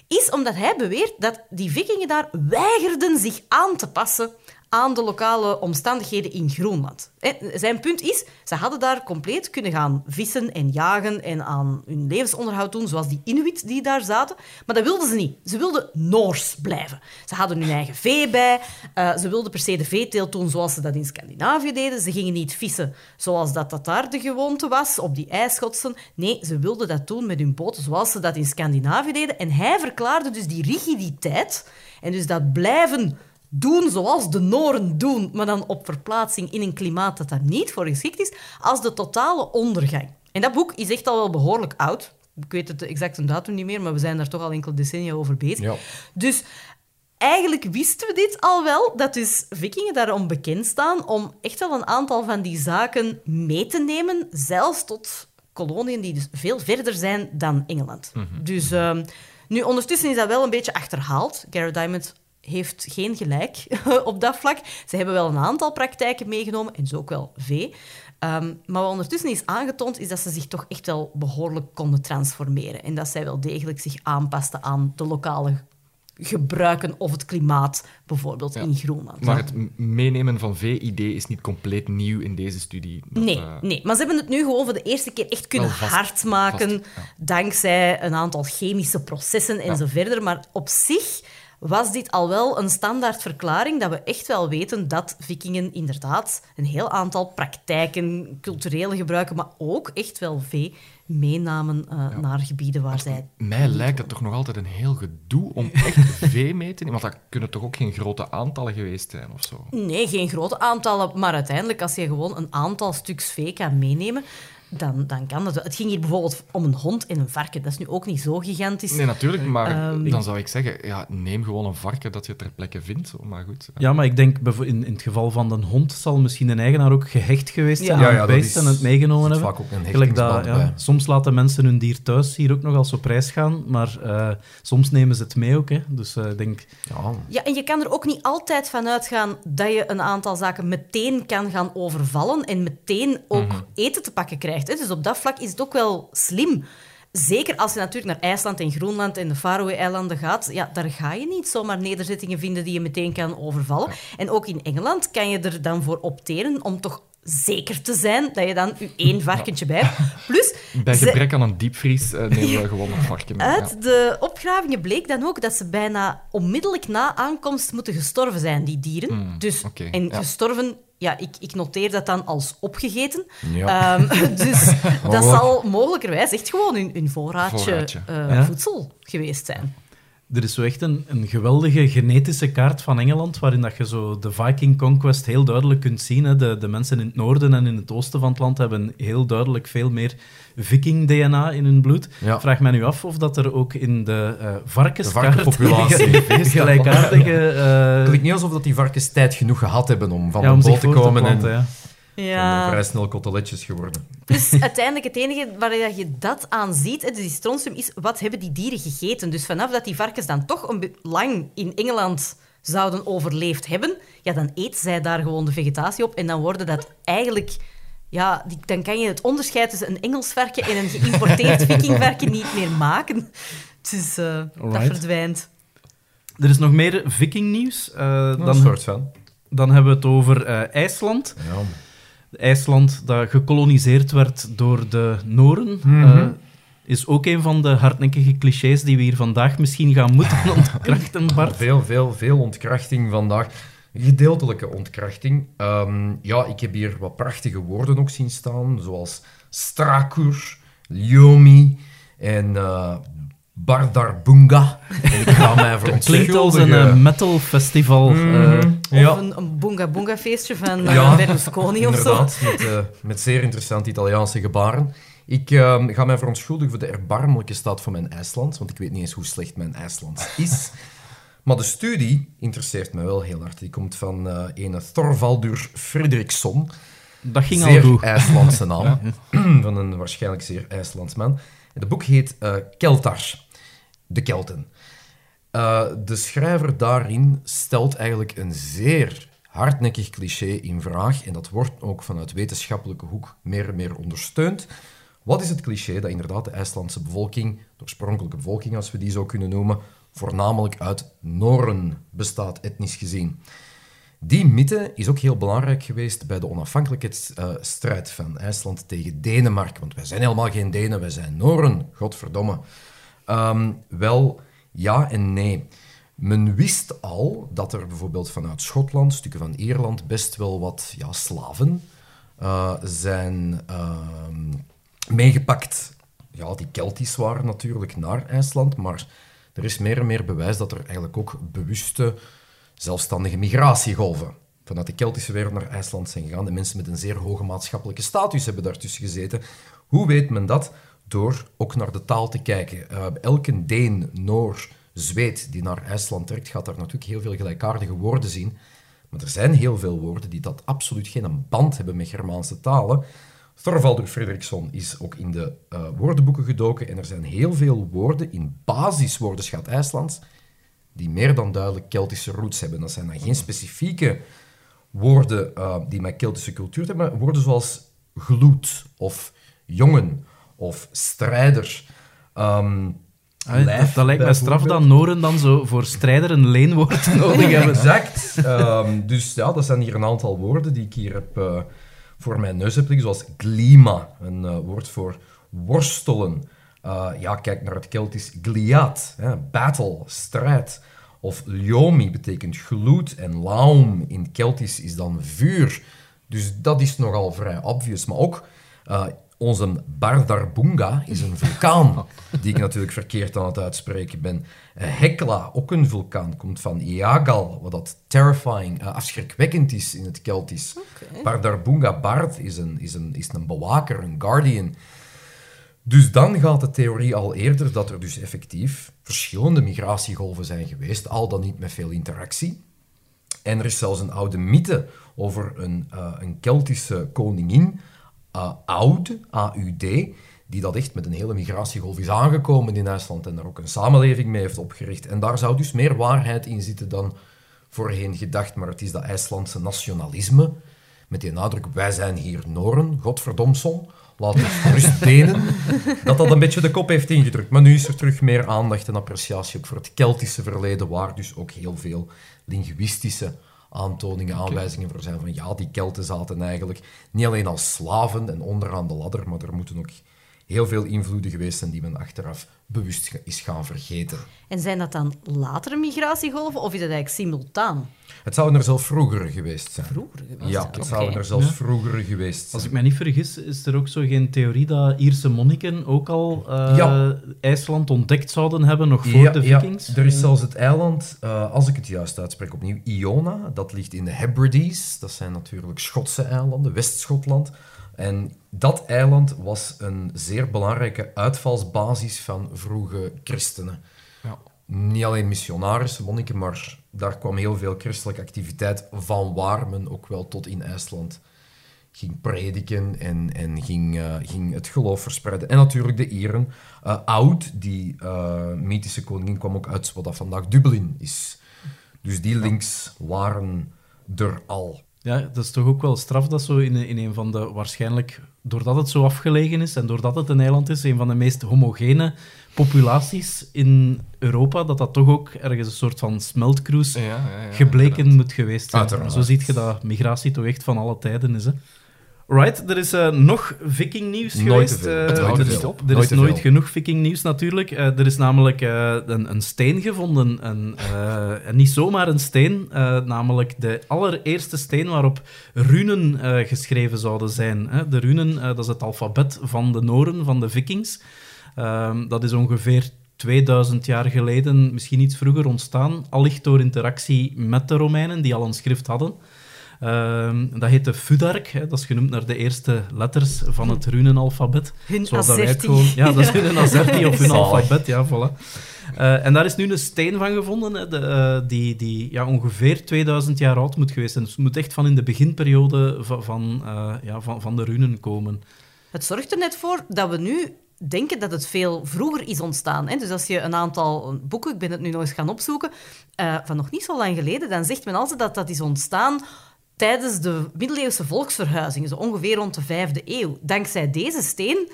is omdat hij beweert dat die vikingen daar weigerden zich aan te passen aan de lokale omstandigheden in Groenland. Zijn punt is, ze hadden daar compleet kunnen gaan vissen en jagen en aan hun levensonderhoud doen, zoals die Inuit die daar zaten. Maar dat wilden ze niet. Ze wilden Noors blijven. Ze hadden hun eigen vee bij. Uh, ze wilden per se de veeteelt doen zoals ze dat in Scandinavië deden. Ze gingen niet vissen zoals dat, dat daar de gewoonte was, op die ijsschotsen. Nee, ze wilden dat doen met hun boten zoals ze dat in Scandinavië deden. En hij verklaarde dus die rigiditeit en dus dat blijven doen zoals de Noren doen, maar dan op verplaatsing in een klimaat dat daar niet voor geschikt is, als de totale ondergang. En dat boek is echt al wel behoorlijk oud. Ik weet het exacte datum niet meer, maar we zijn daar toch al enkele decennia over bezig. Ja. Dus eigenlijk wisten we dit al wel, dat dus vikingen daarom bekend staan om echt wel een aantal van die zaken mee te nemen, zelfs tot koloniën die dus veel verder zijn dan Engeland. Mhm. Dus uh, nu, ondertussen is dat wel een beetje achterhaald. Garrett Diamond heeft geen gelijk op dat vlak. Ze hebben wel een aantal praktijken meegenomen, en zo ook wel vee. Um, maar wat ondertussen is aangetoond, is dat ze zich toch echt wel behoorlijk konden transformeren. En dat zij wel degelijk zich aanpasten aan de lokale gebruiken of het klimaat, bijvoorbeeld Ja. in Groenland. Maar het meenemen van VID is niet compleet nieuw in deze studie. Dat, Nee, eh, nee, maar ze hebben het nu gewoon voor de eerste keer echt kunnen vast- hard maken, vast, ja. dankzij een aantal chemische processen en Ja. zo verder. Maar op zich was dit al wel een standaard verklaring dat we echt wel weten dat vikingen inderdaad een heel aantal praktijken, culturele gebruiken, maar ook echt wel vee meenamen eh, naar gebieden waar zij... Mij lijkt het toch nog altijd een heel gedoe om echt vee mee te nemen. Want dat kunnen toch ook geen grote aantallen geweest zijn of zo? Nee, geen grote aantallen, maar uiteindelijk als je gewoon een aantal stuks vee kan meenemen, dan, dan kan dat. wel. Het ging hier bijvoorbeeld om een hond en een varken. Dat is nu ook niet zo gigantisch. Nee, natuurlijk, maar Ehm, dan zou ik zeggen, ja, neem gewoon een varken dat je ter plekke vindt. Maar goed. Ja, maar ik denk in, in het geval van de hond zal misschien een eigenaar ook gehecht geweest zijn Ja. aan Ja, ja, het beest en het meegenomen hebben. vaak ook een Gelijk dat, ja, soms laten mensen hun dier thuis hier ook nog als op reis gaan, maar eh, soms nemen ze het mee ook. Hè. Dus eh, denk, Ja, Ja, en je kan er ook niet altijd van uitgaan dat je een aantal zaken meteen kan gaan overvallen en meteen ook Mhm. eten te pakken krijgt. Dus op dat vlak is het ook wel slim. Zeker als je natuurlijk naar IJsland en Groenland en de Faroe-eilanden gaat, ja, daar ga je niet zomaar nederzettingen vinden die je meteen kan overvallen. En ook in Engeland kan je er dan voor opteren om toch zeker te zijn dat je dan je één varkentje bij hebt. Plus, Bij ze- gebrek aan een diepvries eh, nemen we gewoon een varken mee. ja. uit de opgravingen bleek dan ook dat ze bijna onmiddellijk na aankomst moeten gestorven zijn, die dieren. Hmm, dus, en ja. gestorven, ja, ik, ik noteer dat dan als opgegeten. Ja. Ehm, dus dat Mogelijk. zal mogelijkerwijs echt gewoon hun, hun voorraadje, Voorraadje. eh, Ja. voedsel geweest zijn. Er is zo echt een, een geweldige genetische kaart van Engeland, waarin dat je zo de Viking Conquest heel duidelijk kunt zien. Hè. De, de mensen in het noorden en in het oosten van het land hebben heel duidelijk veel meer viking-DNA in hun bloed. Ja. Vraag mij nu af of dat er ook in de eh varkenskaart... De varkenpopulatie. gelijkaardige... Het klinkt niet alsof dat die varkens tijd genoeg gehad hebben om van ja, om boot te komen en planten, ja. zijn vrij snel koteletjes geworden. Dus uiteindelijk het enige waar je dat aan ziet, dus die strontium, is wat hebben die dieren gegeten. Dus vanaf dat die varkens dan toch een lang in Engeland zouden overleefd hebben, ja, dan eten zij daar gewoon de vegetatie op en dan worden dat eigenlijk... Ja, die, dan kan je het onderscheid tussen een Engels varken en een geïmporteerd vikingvarken niet meer maken. Dus eh, dat verdwijnt. Er is nog meer viking-nieuws. Eh, Een dan, soort van. dan hebben we het over eh, IJsland. Ja. IJsland dat gekoloniseerd werd door de Noren. Mhm. eh, is ook een van de hardnekkige clichés die we hier vandaag misschien gaan moeten ontkrachten, Bart. Veel, veel, veel ontkrachting vandaag. Gedeeltelijke ontkrachting. Ehm, ja, ik heb hier wat prachtige woorden ook zien staan, zoals strakur, lyomi en eh bardarbunga. En ik ga mij Het klinkt als een eh, metal festival. eh, Of Ja. een, een boonga-boonga-feestje van eh, Ja, Berlusconi of zo. Inderdaad, met, eh, met zeer interessante Italiaanse gebaren. Ik ehm, ga mij verontschuldigen voor de erbarmelijke staat van mijn IJsland, want ik weet niet eens hoe slecht mijn IJslands is. Maar de studie interesseert me wel heel hard. Die komt van eh een Thorvaldur Fredriksson. dat ging zeer al goed. IJslandse naam. van een waarschijnlijk zeer IJslands man. Het boek heet eh Keltar, de Kelten. Eh, de schrijver daarin stelt eigenlijk een zeer hardnekkig cliché in vraag. En dat wordt ook vanuit wetenschappelijke hoek meer en meer ondersteund. Wat is het cliché dat inderdaad de IJslandse bevolking, de oorspronkelijke bevolking als we die zo kunnen noemen, voornamelijk uit Noren bestaat, etnisch gezien? Die mythe is ook heel belangrijk geweest bij de onafhankelijkheidsstrijd van IJsland tegen Denemarken. Want wij zijn helemaal geen Denen, wij zijn Noren, godverdomme. Ehm, wel, ja en nee. Men wist al dat er bijvoorbeeld vanuit Schotland, stukken van Ierland, best wel wat ja, slaven eh, zijn ehm, meegepakt. Ja, die Keltisch waren natuurlijk naar IJsland, maar er is meer en meer bewijs dat er eigenlijk ook bewuste zelfstandige migratiegolven vanuit de Keltische wereld naar IJsland zijn gegaan. En mensen met een zeer hoge maatschappelijke status hebben daartussen gezeten. Hoe weet men dat? Door ook naar de taal te kijken. Eh, elke Deen, Noor, Zweed die naar IJsland trekt, gaat daar natuurlijk heel veel gelijkaardige woorden zien. Maar er zijn heel veel woorden die dat absoluut geen band hebben met Germaanse talen. Thorvaldur Fredriksson is ook in de eh, woordenboeken gedoken en er zijn heel veel woorden in basiswoordenschat IJslands die meer dan duidelijk Keltische roots hebben. Dat zijn dan geen specifieke woorden eh, die met Keltische cultuur hebben, maar woorden zoals gloed of jongen of strijder. Lijf, dat, dat lijkt me straf dat Noren dan zo voor strijder een leenwoord nodig hebben. Exact. Ehm, dus ja, dat zijn hier een aantal woorden die ik hier heb, eh, voor mijn neus heb liggen, zoals glima, een eh, woord voor worstelen. Eh, ja, kijk naar het Keltisch gliaat, hè, battle, strijd. Of lyomi betekent gloed en laum in Keltisch is dan vuur. Dus dat is nogal vrij obvious. Maar ook onze Bardarbunga is een vulkaan, die ik natuurlijk verkeerd aan het uitspreken ben. Eh, Hekla, ook een vulkaan, komt van Iagal, wat dat terrifying, eh, afschrikwekkend is in het Keltisch. Bardarbunga, Bard, is een, is, een, is een bewaker, een guardian. Dus dan gaat de theorie al eerder dat er dus effectief verschillende migratiegolven zijn geweest, al dan niet met veel interactie. En er is zelfs een oude mythe over een, eh, een Keltische koningin, eh Aud, A-U-D, die dat echt met een hele migratiegolf is aangekomen in IJsland en daar ook een samenleving mee heeft opgericht. En daar zou dus meer waarheid in zitten dan voorheen gedacht, maar het is dat IJslandse nationalisme, met die nadruk, wij zijn hier Noren, godverdomson, laat ons gerust Denen, dat dat een beetje de kop heeft ingedrukt. Maar nu is er terug meer aandacht en appreciatie ook voor het Keltische verleden, waar dus ook heel veel linguïstische aantoningen, aanwijzingen voor zijn van ja, die Kelten zaten eigenlijk niet alleen als slaven en onderaan de ladder, maar er moeten ook heel veel invloeden geweest zijn die men achteraf bewust is gaan vergeten. En zijn dat dan latere migratiegolven of is dat eigenlijk simultaan? Het zouden er zelfs vroeger geweest zijn. Vroeger geweest Ja, het zouden er zelfs Ja. vroeger geweest zijn. Als ik mij niet vergis, is er ook zo geen theorie dat Ierse monniken ook al eh, Ja. IJsland ontdekt zouden hebben, nog voor de vikings? Ja, er is zelfs het eiland, eh, als ik het juist uitspreek opnieuw, Iona. Dat ligt in de Hebrides. Dat zijn natuurlijk Schotse eilanden, West-Schotland. En dat eiland was een zeer belangrijke uitvalsbasis van vroege christenen. Ja. Niet alleen missionarissen, monniken, maar daar kwam heel veel christelijke activiteit van waar men ook wel tot in IJsland ging prediken en, en ging, eh, ging het geloof verspreiden. En natuurlijk de Ieren. Eh, Oud, die eh, mythische koningin, kwam ook uit wat dat vandaag Dublin is. Dus die links waren er al. Ja, dat is toch ook wel straf dat zo in, in een van de waarschijnlijk, doordat het zo afgelegen is en doordat het een eiland is, een van de meest homogene populaties in Europa, dat dat toch ook ergens een soort van smeltkroes Ja, ja, ja, gebleken moet geweest zijn. Uiteraard. Zo ziet je dat migratie toch echt van alle tijden is. Hè? Right, er is eh, nog vikingnieuws geweest. eh, Het houdt er niet is, op. Er Nooit is nooit genoeg vikingnieuws natuurlijk. Eh, er is namelijk een, een steen gevonden. Een, en niet zomaar een steen, namelijk de allereerste steen waarop runen geschreven zouden zijn. Hè. De runen, dat is het alfabet van de Noren, van de vikings. Ehm, dat is ongeveer 2000 jaar geleden, misschien iets vroeger ontstaan, allicht door interactie met de Romeinen, die al een schrift hadden. Ehm, dat heette Fudark, hè, dat is genoemd naar de eerste letters van het runenalfabet. Hun Zoals dat wij gewoon- Ja, dat is hun Azerti of hun alfabet, ja, voilà. Eh, en daar is nu een steen van gevonden, hè, de, eh, die, die ja, ongeveer 2000 jaar oud moet geweest zijn. Dus het moet echt van in de beginperiode van, van, eh, ja, van, van de runen komen. Het zorgt er net voor dat we nu denken dat het veel vroeger is ontstaan. Hè? Dus als je een aantal boeken, ik ben het nu nog eens gaan opzoeken, van nog niet zo lang geleden, dan zegt men altijd dat dat is ontstaan tijdens de middeleeuwse volksverhuizingen, zo ongeveer rond de vijfde eeuw. Dankzij deze steen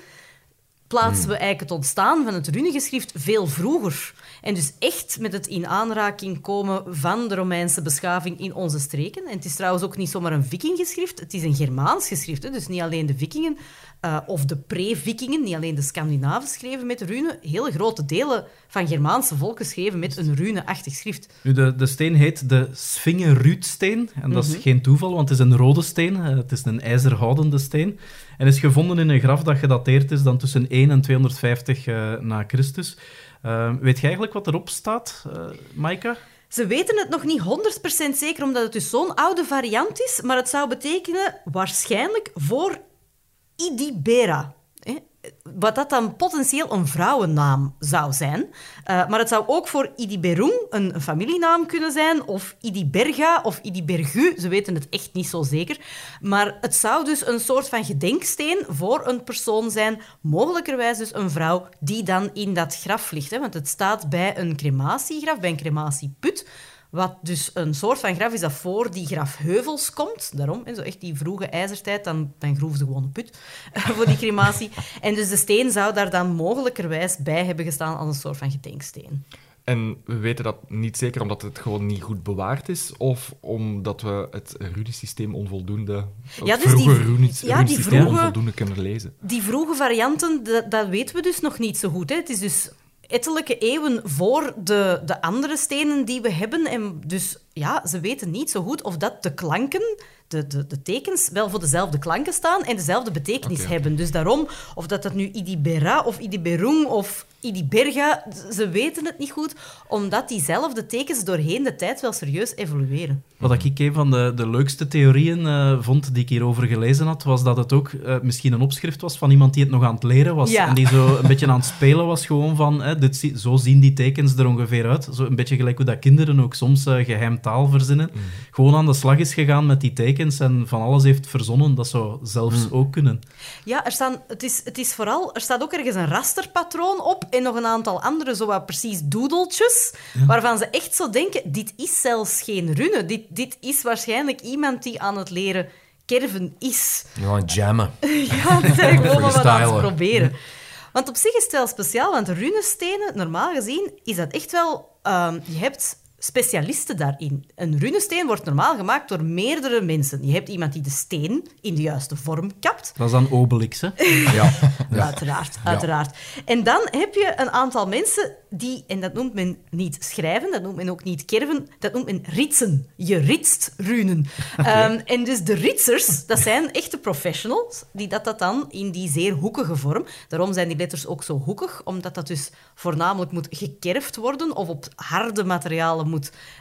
plaatsen we eigenlijk het ontstaan van het runegeschrift veel vroeger. En dus echt met het in aanraking komen van de Romeinse beschaving in onze streken. En het is trouwens ook niet zomaar een vikinggeschrift, het is een Germaans geschrift. Hè? Dus niet alleen de vikingen eh, of de pre-vikingen, niet alleen de Scandinaven schreven met runen, hele grote delen van Germaanse volken schreven met een runeachtig schrift. Nu, de, de steen heet de Sfinge-Ruutsteen. En dat is geen toeval, want het is een rode steen. Eh, Het is een ijzerhoudende steen. En is gevonden in een graf dat gedateerd is dan tussen 1 en 250 eh, na Christus. Weet je eigenlijk wat erop staat, Maika? Ze weten het nog niet 100% zeker, omdat het dus zo'n oude variant is, maar het zou betekenen waarschijnlijk voor Idibera. Wat dat dan potentieel een vrouwennaam zou zijn. Eh, maar het zou ook voor Idiberung een, een familienaam kunnen zijn, of Idiberga of Idibergu. Ze weten het echt niet zo zeker. Maar het zou dus een soort van gedenksteen voor een persoon zijn, mogelijkerwijs dus een vrouw, die dan in dat graf ligt. Hè? Want het staat bij een crematiegraf, bij een crematieput, Wat dus een soort van graf is dat voor die grafheuvels komt. Daarom, hè, zo echt die vroege ijzertijd, dan, dan groef ze gewoon een put voor die crematie. En dus de steen zou daar dan mogelijkerwijs bij hebben gestaan als een soort van gedenksteen. En we weten dat niet zeker omdat het gewoon niet goed bewaard is, of omdat we het runesysteem onvoldoende, Ja, dus die- vroege ja, die vroege- onvoldoende kunnen lezen. Die vroege varianten, dat, dat weten we dus nog niet zo goed. Hè. Het is dus ettelijke eeuwen voor de, de andere stenen die we hebben. En dus ja, ze weten niet zo goed of dat de klanken, de, de, de tekens, wel voor dezelfde klanken staan en dezelfde betekenis hebben. Dus daarom, of dat dat nu Idibera of Idiberung of Idiberga, ze weten het niet goed, omdat diezelfde tekens doorheen de tijd wel serieus evolueren. Wat ik een van de, de leukste theorieën eh, vond die ik hierover gelezen had, was dat het ook eh, misschien een opschrift was van iemand die het nog aan het leren was. Ja. En die zo een beetje aan het spelen was, gewoon van, hè, dit, zie- zo zien die tekens er ongeveer uit. Zo een beetje gelijk hoe dat kinderen ook soms eh, geheim taal verzinnen. Gewoon aan de slag is gegaan met die tekens en van alles heeft verzonnen. Dat zou zelfs ook kunnen. Ja, er, staan, het, is, het is vooral... Er staat ook ergens een rasterpatroon op en nog een aantal andere, zo wat precies doedeltjes, waarvan ze echt zo denken, dit is zelfs geen rune. Dit, dit is waarschijnlijk iemand die aan het leren kerven is. Ja, jammen. Ja, dat is eigenlijk gewoon wat aan het proberen. Want op zich is het wel speciaal, want runestenen, normaal gezien, is dat echt wel... ehm, je hebt specialisten daarin. Een runesteen wordt normaal gemaakt door meerdere mensen. Je hebt iemand die de steen in de juiste vorm kapt. Dat is dan Obelix, hè? Ja. Uiteraard, uiteraard. En dan heb je een aantal mensen die, en dat noemt men niet schrijven, dat noemt men ook niet kerven, dat noemt men ritsen. Je ritst runen. Ehm, en dus de ritsers, dat zijn echte professionals, die dat, dat dan in die zeer hoekige vorm, daarom zijn die letters ook zo hoekig, omdat dat dus voornamelijk moet gekerfd worden of op harde materialen moet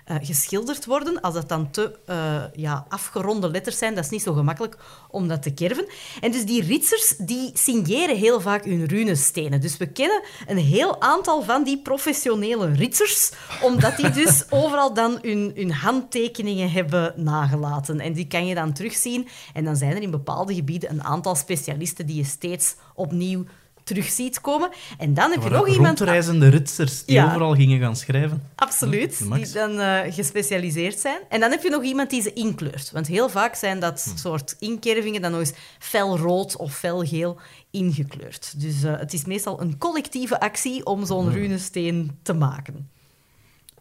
eh, geschilderd worden. Als dat dan te eh, ja, afgeronde letters zijn, dat is niet zo gemakkelijk om dat te kerven. En dus die ritsers, die signeren heel vaak hun runestenen. Dus we kennen een heel aantal van die professionele ritsers, omdat die dus overal dan hun, hun handtekeningen hebben nagelaten. En die kan je dan terugzien. En dan zijn er in bepaalde gebieden een aantal specialisten die je steeds opnieuw terug ziet komen. En dan heb je nog iemand... Rondreizende ritsers die Ja. overal gingen gaan schrijven. Absoluut, die dan eh, gespecialiseerd zijn. En dan heb je nog iemand die ze inkleurt. Want heel vaak zijn dat Hm. soort inkervingen dan nog eens felrood of felgeel ingekleurd. Dus eh, het is meestal een collectieve actie om zo'n Hm. runesteen te maken.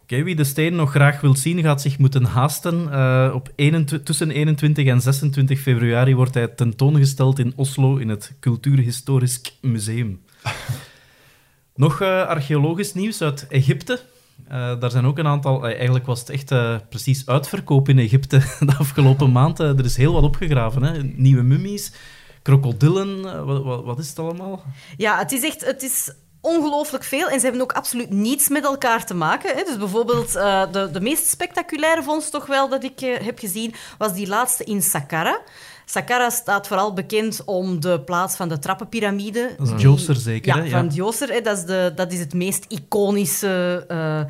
Wie de steen nog graag wil zien, gaat zich moeten haasten. Eh, op 21 tussen 21 en 26 februari wordt hij tentoongesteld in Oslo in het Cultuurhistorisch Museum. nog eh, archeologisch nieuws uit Egypte. Eh, daar zijn ook een aantal... eigenlijk was het echt precies uitverkoop in Egypte de afgelopen maand. Er is heel wat opgegraven. Hè. Nieuwe mummies, krokodillen, wat, wat, wat is het allemaal? Ja, het is echt... Het is ongelooflijk veel en ze hebben ook absoluut niets met elkaar te maken. Hè. Dus bijvoorbeeld eh, de, de meest spectaculaire vondst toch wel dat ik eh, heb gezien, was die laatste in Saqqara. Saqqara staat vooral bekend om de plaats van de trappenpiramide. Dat is Die- Djoser zeker, Ja, hè? van Djoser. Hè. Dat, is de, dat is het meest iconische eh,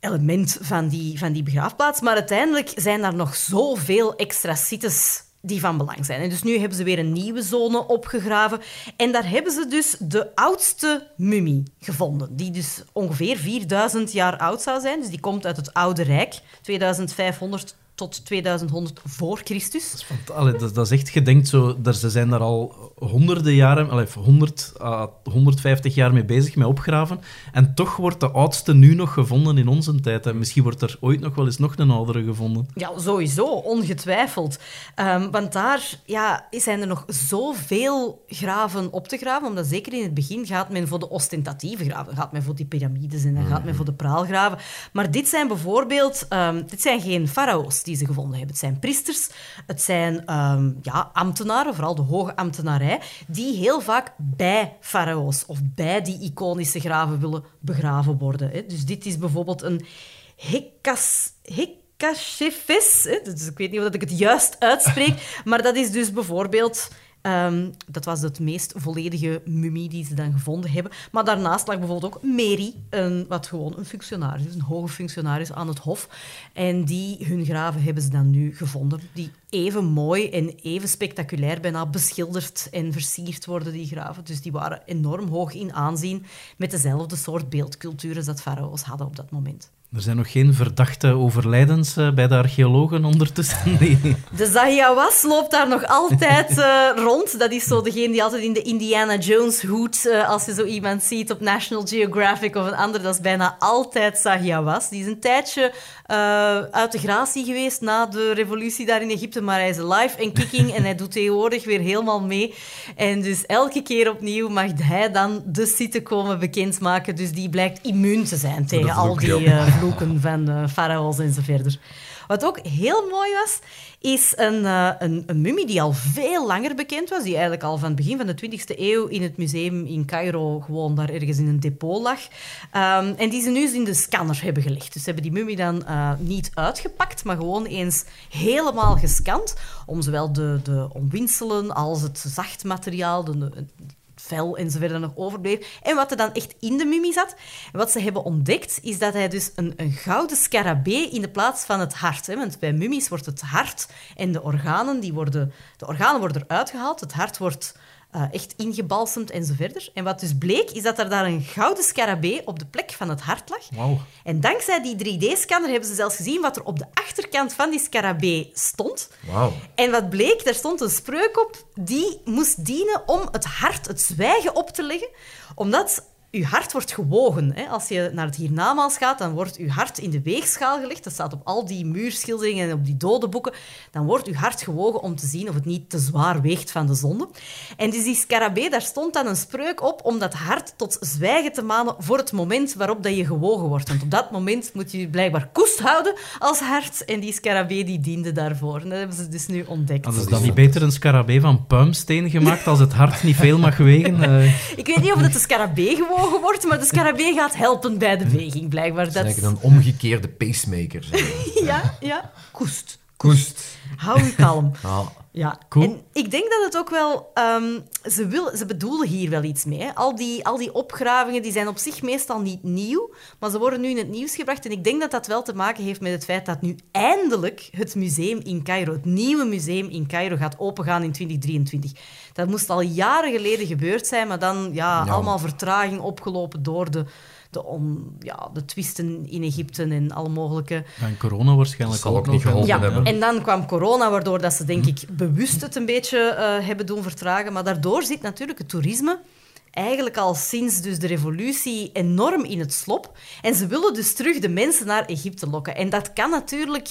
element van die, van die begraafplaats. Maar uiteindelijk zijn er nog zoveel extra sites die van belang zijn. En dus nu hebben ze weer een nieuwe zone opgegraven. En daar hebben ze dus de oudste mummie gevonden, die dus ongeveer 4000 jaar oud zou zijn. Dus die komt uit het Oude Rijk, 2500 tot 2100 voor Christus. Want, allee, dat, dat is echt, je denkt zo, daar, ze zijn daar al honderden jaren, allee, 100 à 150 jaar mee bezig, met opgraven. En toch wordt de oudste nu nog gevonden in onze tijd. En misschien wordt er ooit nog wel eens nog een oudere gevonden. Ja, sowieso, ongetwijfeld. Ehm, want daar ja, zijn er nog zoveel graven op te graven, omdat zeker in het begin gaat men voor de ostentatieve graven. Gaat men voor die piramides en dan gaat men voor de praalgraven. Maar dit zijn bijvoorbeeld... ehm, dit zijn geen farao's die ze gevonden hebben. Het zijn priesters, het zijn ehm, ja, ambtenaren, vooral de hoge ambtenarij, die heel vaak bij farao's of bij die iconische graven willen begraven worden. Hè. Dus dit is bijvoorbeeld een Hekas... Dus ik weet niet of ik het juist uitspreek, maar dat is dus bijvoorbeeld... ehm, dat was het meest volledige mummie die ze dan gevonden hebben. Maar daarnaast lag bijvoorbeeld ook Mary, een, wat gewoon een functionaris is, een hoge functionaris aan het hof. En die, hun graven hebben ze dan nu gevonden, die even mooi en even spectaculair bijna beschilderd en versierd worden, die graven. Dus die waren enorm hoog in aanzien met dezelfde soort beeldcultuur als dat farao's hadden op dat moment. Er zijn nog geen verdachte overlijdens eh, bij de archeologen ondertussen. Nee. De Zahiawas loopt daar nog altijd eh, rond. Dat is zo degene die altijd in de Indiana Jones hoed, eh, als je zo iemand ziet op National Geographic of een ander, dat is bijna altijd Zahiawas. Die is een tijdje eh, uit de gratie geweest na de revolutie daar in Egypte, maar hij is live en kicking en hij doet tegenwoordig weer helemaal mee. En dus elke keer opnieuw mag hij dan de site komen bekendmaken. Dus die blijkt immuun te zijn tegen al die eh, vloeken van eh farao's en zo verder. Wat ook heel mooi was, is een, eh, een, een mummie die al veel langer bekend was, die eigenlijk al van het begin van de 20e eeuw in het museum in Cairo gewoon daar ergens in een depot lag. Ehm, en die ze nu in de scanner hebben gelegd. Dus ze hebben die mummie dan eh, niet uitgepakt, maar gewoon eens helemaal gescand, om zowel de, de omwinselen als het zacht materiaal, de- vel en zo verder nog overbleef. En wat er dan echt in de mummie zat. Wat ze hebben ontdekt, is dat hij dus een, een gouden scarabee in de plaats van het hart. Want bij mummies wordt het hart en de organen, die worden, de organen worden eruit gehaald. Het hart wordt eh, echt ingebalsemd en zo verder. En wat dus bleek, is dat er daar een gouden scarabee op de plek van het hart lag. En dankzij die 3D-scanner hebben ze zelfs gezien wat er op de achterkant van die scarabee stond. En wat bleek, daar stond een spreuk op die moest dienen om het hart, het zwijgen op te leggen. Omdat uw hart wordt gewogen. Hè. Als je naar het hiernamaals gaat, dan wordt uw hart in de weegschaal gelegd. Dat staat op al die muurschilderingen en op die dodenboeken. Dan wordt uw hart gewogen om te zien of het niet te zwaar weegt van de zonde. En dus die scarabee, daar stond dan een spreuk op om dat hart tot zwijgen te manen voor het moment waarop dat je gewogen wordt. Want op dat moment moet je je blijkbaar koest houden als hart. En die scarabee die diende daarvoor. En dat hebben ze dus nu ontdekt. Hadden ze dan niet beter een scarabee van puimsteen gemaakt als het hart niet veel mag wegen? Eh, Ik weet niet of het de scarabee wordt, maar de scarabee gaat helpen bij de weging, blijkbaar. Dat is eigenlijk een omgekeerde pacemaker. Ja, ja. Koest. Koest. Hou je kalm. Ah, Ja, Cool. en ik denk dat het ook wel... ehm, ze, wil, ze bedoelen hier wel iets mee. Hè. Al, die, al die opgravingen die zijn op zich meestal niet nieuw, maar ze worden nu in het nieuws gebracht. En ik denk dat dat wel te maken heeft met het feit dat nu eindelijk het museum in Cairo, het nieuwe museum in Cairo, gaat opengaan in 2023. Dat moest al jaren geleden gebeurd zijn, maar dan ja, Ja. allemaal vertraging opgelopen door de, de, on, ja, de twisten in Egypte en alle mogelijke... en corona waarschijnlijk Zal ook nog, niet geholpen Ja, hebben. en dan kwam corona, waardoor dat ze denk ik bewust het een beetje eh, hebben doen vertragen. Maar daardoor zit natuurlijk het toerisme eigenlijk al sinds dus de revolutie enorm in het slop. En ze willen dus terug de mensen naar Egypte lokken. En dat kan natuurlijk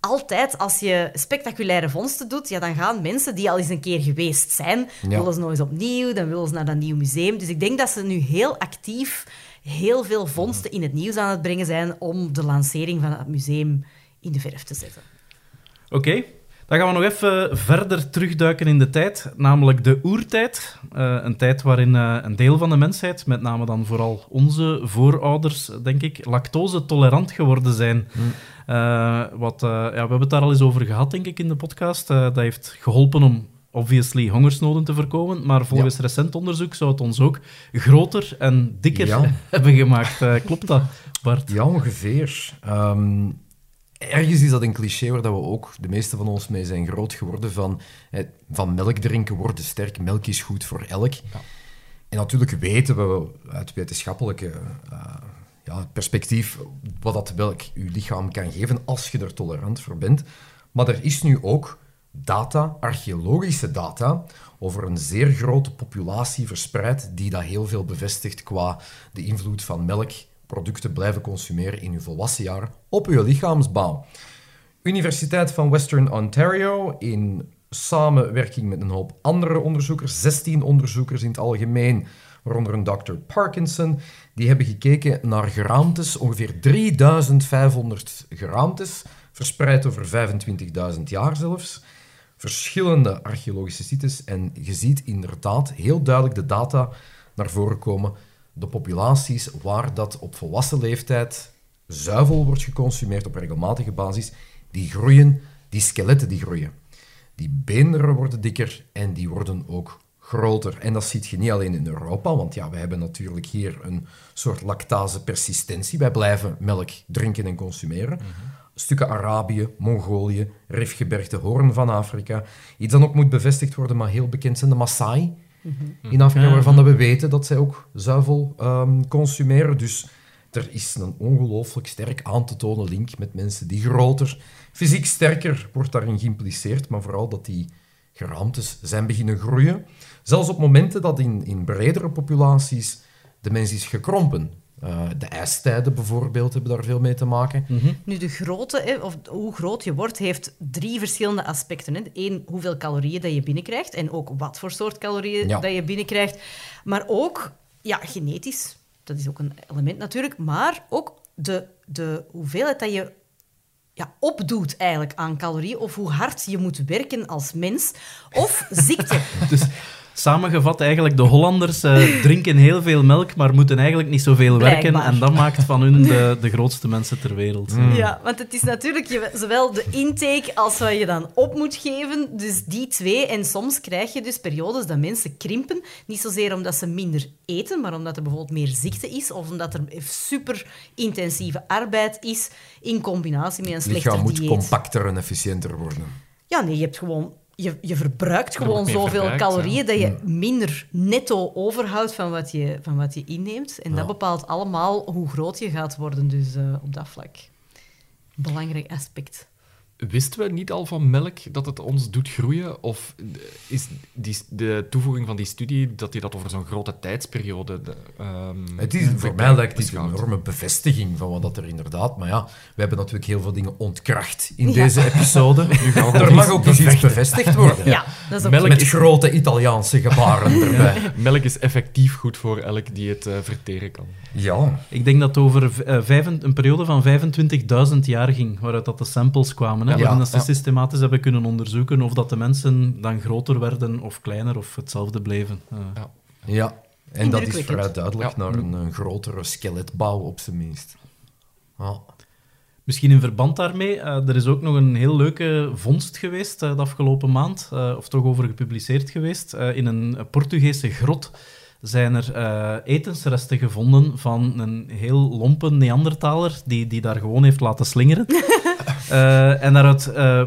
altijd als je spectaculaire vondsten doet. Ja, dan gaan mensen die al eens een keer geweest zijn, Ja. willen ze nog eens opnieuw, dan willen ze naar dat nieuw museum. Dus ik denk dat ze nu heel actief heel veel vondsten in het nieuws aan het brengen zijn om de lancering van het museum in de verf te zetten. Oké, dan gaan we nog even verder terugduiken in de tijd, namelijk de oertijd. Eh, een tijd waarin eh, een deel van de mensheid, met name dan vooral onze voorouders, denk ik, lactose-tolerant geworden zijn. Eh, wat, ja, we hebben het daar al eens over gehad, denk ik, in de podcast. Dat heeft geholpen om obviously hongersnoden te voorkomen, maar volgens recent onderzoek zou het ons ook groter en dikker Ja. hebben gemaakt. Klopt dat, Bart? Ja, ongeveer. Ehm, ergens is dat een cliché waar dat we ook, de meeste van ons, mee zijn groot geworden van, van melk drinken worden sterk, melk is goed voor elk. En natuurlijk weten we uit wetenschappelijke eh, ja, perspectief wat dat welk je lichaam kan geven als je er tolerant voor bent. Maar er is nu ook data, archeologische data, over een zeer grote populatie verspreid die dat heel veel bevestigt qua de invloed van melkproducten blijven consumeren in uw volwassen jaar op uw lichaamsbouw. Universiteit van Western Ontario in samenwerking met een hoop andere onderzoekers, 16 onderzoekers in het algemeen, waaronder een Dr. Parkinson, die hebben gekeken naar geraamtes, ongeveer 3500 geraamtes, verspreid over 25.000 jaar zelfs, verschillende archeologische sites en je ziet inderdaad heel duidelijk de data naar voren komen, de populaties waar dat op volwassen leeftijd zuivel wordt geconsumeerd op regelmatige basis, die groeien, die skeletten die groeien. Die beenderen worden dikker en die worden ook groter. En dat ziet je niet alleen in Europa, want ja, we hebben natuurlijk hier een soort lactase-persistentie. Wij blijven melk drinken en consumeren. Stukken Arabië, Mongolië, Rifgebergte, Hoorn van Afrika. Iets dat ook moet bevestigd worden, maar heel bekend zijn de Maasai in Afrika, waarvan dat we weten dat zij ook zuivel ehm, consumeren. Dus er is een ongelooflijk sterk aan te tonen link met mensen die groter, fysiek sterker, wordt daarin geïmpliceerd, maar vooral dat die geraamtes zijn beginnen groeien. Zelfs op momenten dat in, in bredere populaties de mens is gekrompen. Uh, de ijstijden bijvoorbeeld hebben daar veel mee te maken. Nu, de grootte, hè, of hoe groot je wordt, heeft drie verschillende aspecten. Hè. Eén, hoeveel calorieën dat je binnenkrijgt en ook wat voor soort calorieën Ja. dat je binnenkrijgt. Maar ook, ja, genetisch, dat is ook een element natuurlijk, maar ook de, de hoeveelheid dat je ja, opdoet eigenlijk aan calorieën of hoe hard je moet werken als mens of ziekte. Dus samengevat, eigenlijk, de Hollanders eh, drinken heel veel melk, maar moeten eigenlijk niet zoveel werken. Blijkbaar. En dat maakt van hun de, de grootste mensen ter wereld. Ja, want het is natuurlijk je- zowel de intake als wat je dan op moet geven. Dus die twee. En soms krijg je dus periodes dat mensen krimpen. Niet zozeer omdat ze minder eten, maar omdat er bijvoorbeeld meer ziekte is. Of omdat er super intensieve arbeid is in combinatie met een Het lichaam moet dieet. compacter en efficiënter worden. Ja, nee, je hebt gewoon... Je, je verbruikt gewoon zoveel verbruikt, calorieën dat je minder netto overhoudt van wat je, van wat je inneemt. En dat bepaalt allemaal hoe groot je gaat worden, dus eh, op dat vlak. Belangrijk aspect. Wisten we niet al van melk dat het ons doet groeien? Of is die, de toevoeging van die studie dat die dat over zo'n grote tijdsperiode... De, ehm, Het is, voor mij lijkt dit een enorme bevestiging van wat dat er inderdaad... Maar ja, we hebben natuurlijk heel veel dingen ontkracht in Ja. deze episode. er mag ook iets bevestigd worden. Ja, dat is ook Melk Met is- grote Italiaanse gebaren erbij. Melk is effectief goed voor elk die het eh, verteren kan. Ja, Ik denk dat het over eh, vijfen- een periode van 25.000 jaar ging, waaruit dat de samples kwamen. Hè, Ja. waarin dat ze systematisch hebben kunnen onderzoeken of dat de mensen dan groter werden of kleiner of hetzelfde bleven. Eh, ja. En dat is vrij duidelijk Ja. naar een, een grotere skeletbouw op zijn minst. Ja. Misschien in verband daarmee, eh, er is ook nog een heel leuke vondst geweest eh, de afgelopen maand, eh, of toch over gepubliceerd geweest. Eh, in een Portugese grot zijn er eh, etensresten gevonden van een heel lompe Neandertaler die, die daar gewoon heeft laten slingeren. Eh, en daaruit eh,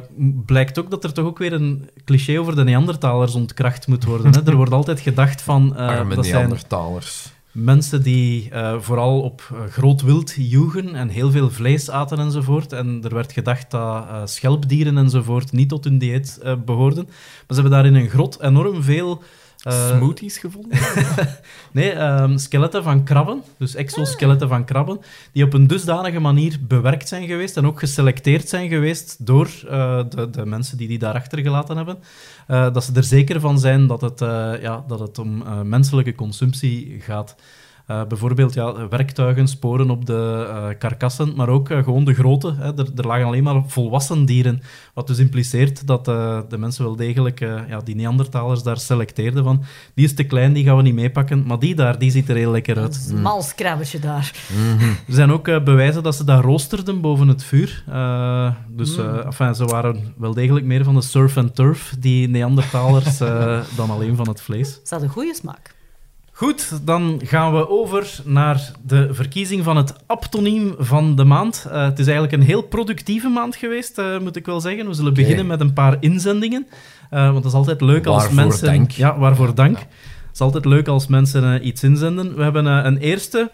blijkt ook dat er toch ook weer een cliché over de Neandertalers ontkracht moet worden. Hè. Er wordt altijd gedacht van... eh, Arme dat zijn Neandertalers. Mensen die vooral op groot wild joegen en heel veel vlees aten enzovoort. En er werd gedacht dat schelpdieren enzovoort niet tot hun dieet eh, behoorden. Maar ze hebben daar in een grot enorm veel... eh, Smoothies gevonden? Nee, ehm, skeletten van krabben, dus exoskeletten van krabben, die op een dusdanige manier bewerkt zijn geweest en ook geselecteerd zijn geweest door eh, de, de mensen die die daar achtergelaten hebben. Eh, dat ze er zeker van zijn dat het, ja, dat het om menselijke consumptie gaat. Eh, bijvoorbeeld ja, werktuigen, sporen op de eh, karkassen, maar ook eh, gewoon de grote. Hè. Er, er lagen alleen maar volwassen dieren, wat dus impliceert dat eh, de mensen wel degelijk eh, ja, die Neandertalers daar selecteerden van die is te klein, die gaan we niet meepakken, maar die daar, die ziet er heel lekker uit. een mals krabbetje daar. Er zijn ook eh, bewijzen dat ze dat roosterden boven het vuur. Eh, dus eh, enfin, ze waren wel degelijk meer van de surf and turf, die Neandertalers, eh, dan alleen van het vlees. Ze een goede smaak. Goed, dan gaan we over naar de verkiezing van het aptoniem van de maand. Eh, het is eigenlijk een heel productieve maand geweest, eh, moet ik wel zeggen. We zullen beginnen met een paar inzendingen. eh, want het is altijd leuk als Waarvoor mensen... dank. Ja, waarvoor dank. Het is altijd leuk als mensen iets inzenden. We hebben een eerste...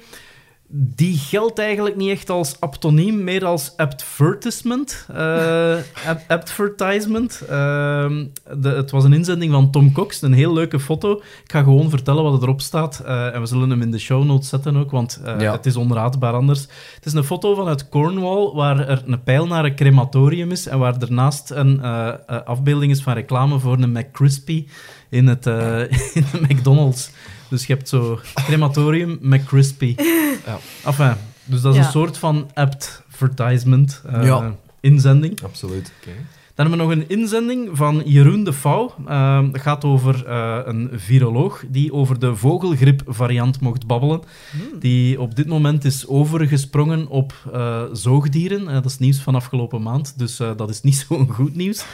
Die geldt eigenlijk niet echt als aptoniem, meer als advertisement. eh, ad- advertisement. Ehm, de, het was een inzending van Tom Cox, een heel leuke foto. Ik ga gewoon vertellen wat erop staat. eh, en we zullen hem in de show notes zetten ook, want eh, Ja. het is onraadbaar anders. Het is een foto vanuit Cornwall, waar er een pijl naar een crematorium is en waar ernaast een afbeelding is van reclame voor een McCrispy in, het, in de McDonald's. Dus je hebt zo crematorium McCrispy. Ja. Enfin, dus dat is Ja. een soort van advertisement eh, Ja. inzending. Absoluut. Oké. Dan hebben we nog een inzending van Jeroen de Vouw. Uh, dat gaat over eh, een viroloog die over de vogelgriep-variant mocht babbelen. Die op dit moment is overgesprongen op eh, zoogdieren. Dat is nieuws van afgelopen maand, dus eh, dat is niet zo'n goed nieuws.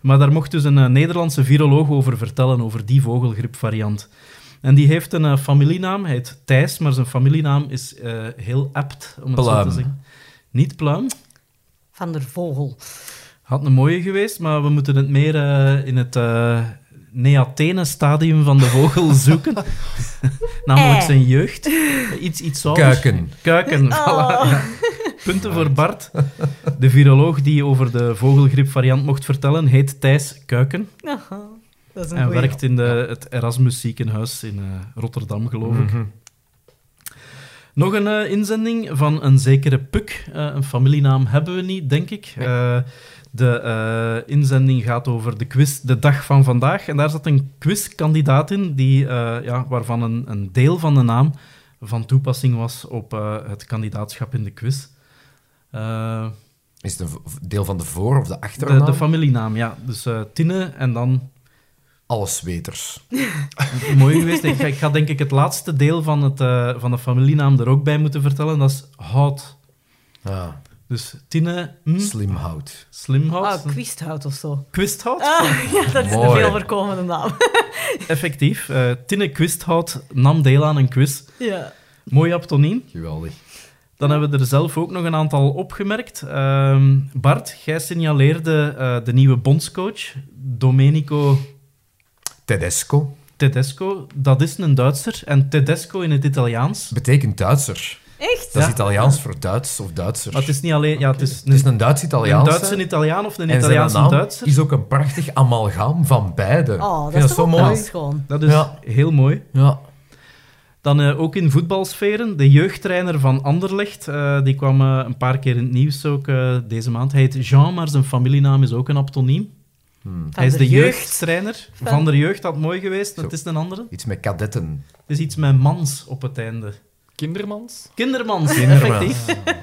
Maar daar mocht dus een Nederlandse viroloog over vertellen, over die vogelgriep-variant. En die heeft een eh, familienaam, hij heet Thijs, maar zijn familienaam is eh, heel apt, om het zo te zeggen. Niet Pluim, Van der Vogel. had een mooie geweest, maar we moeten het meer eh, in het eh Neathene-stadium van de vogel zoeken. namelijk zijn jeugd. Iets, iets. Kuiken. Kuiken, voilà. ja. Punten voor Bart. De viroloog die over de vogelgriepvariant mocht vertellen, heet Thijs Kuiken. Aha, dat is een En goeie. werkt in de, het Erasmus ziekenhuis in eh, Rotterdam, geloof ik. Mhm. Nog een eh, inzending van een zekere Puk. Eh, een familienaam hebben we niet, denk ik. Eh, de eh, inzending gaat over de quiz de dag van vandaag. En daar zat een quizkandidaat in, die, eh, ja, waarvan een, een deel van de naam van toepassing was op eh, het kandidaatschap in de quiz. Eh, Is het een deel van de voor- of de achternaam? de familienaam, ja. Dus eh Tine en dan Allesweters. Mooi geweest. Ik ga, ik ga denk ik het laatste deel van, het, eh, van de familienaam er ook bij moeten vertellen. Dat is Hout. Ah, Dus Tine hm, slimhout. Slimhout. Ah, Quisthout of zo. Quisthout. Ah, ja, dat is Mooi. een veel voorkomende naam. Effectief. eh Tine Quisthout nam deel aan een quiz. ja. Mooi aptoniem. Geweldig. Dan hebben we er zelf ook nog een aantal opgemerkt. Ehm, Bart, jij signaleerde eh, de nieuwe bondscoach, Domenico Tedesco Tedesco. Dat is een Duitser. En Tedesco in het Italiaans. betekent Duitser. Echt? Dat is Ja. Italiaans voor Duits of Duitser. Maar het is niet alleen... Ja, het is Het is een een Duits-Italiaans. Duitse Italiaan of een Italiaanse naam Duitser. is ook een prachtig amalgaam van beide. Oh, dat is zo mooi. schoon. Dat is Ja. heel mooi. Ja. Dan eh, ook in voetbalsferen, de jeugdtrainer van Anderlecht. eh, die kwam eh, een paar keer in het nieuws ook deze maand. Hij heet Jean, maar zijn familienaam is ook een aptoniem. Hij is de jeugd. jeugdtrainer Van- van der jeugd. Dat mooi geweest, Zo. het is een andere. Iets met kadetten. Het is iets met mans op het einde. Kindermans? Kindermans, Kindermans. effectief.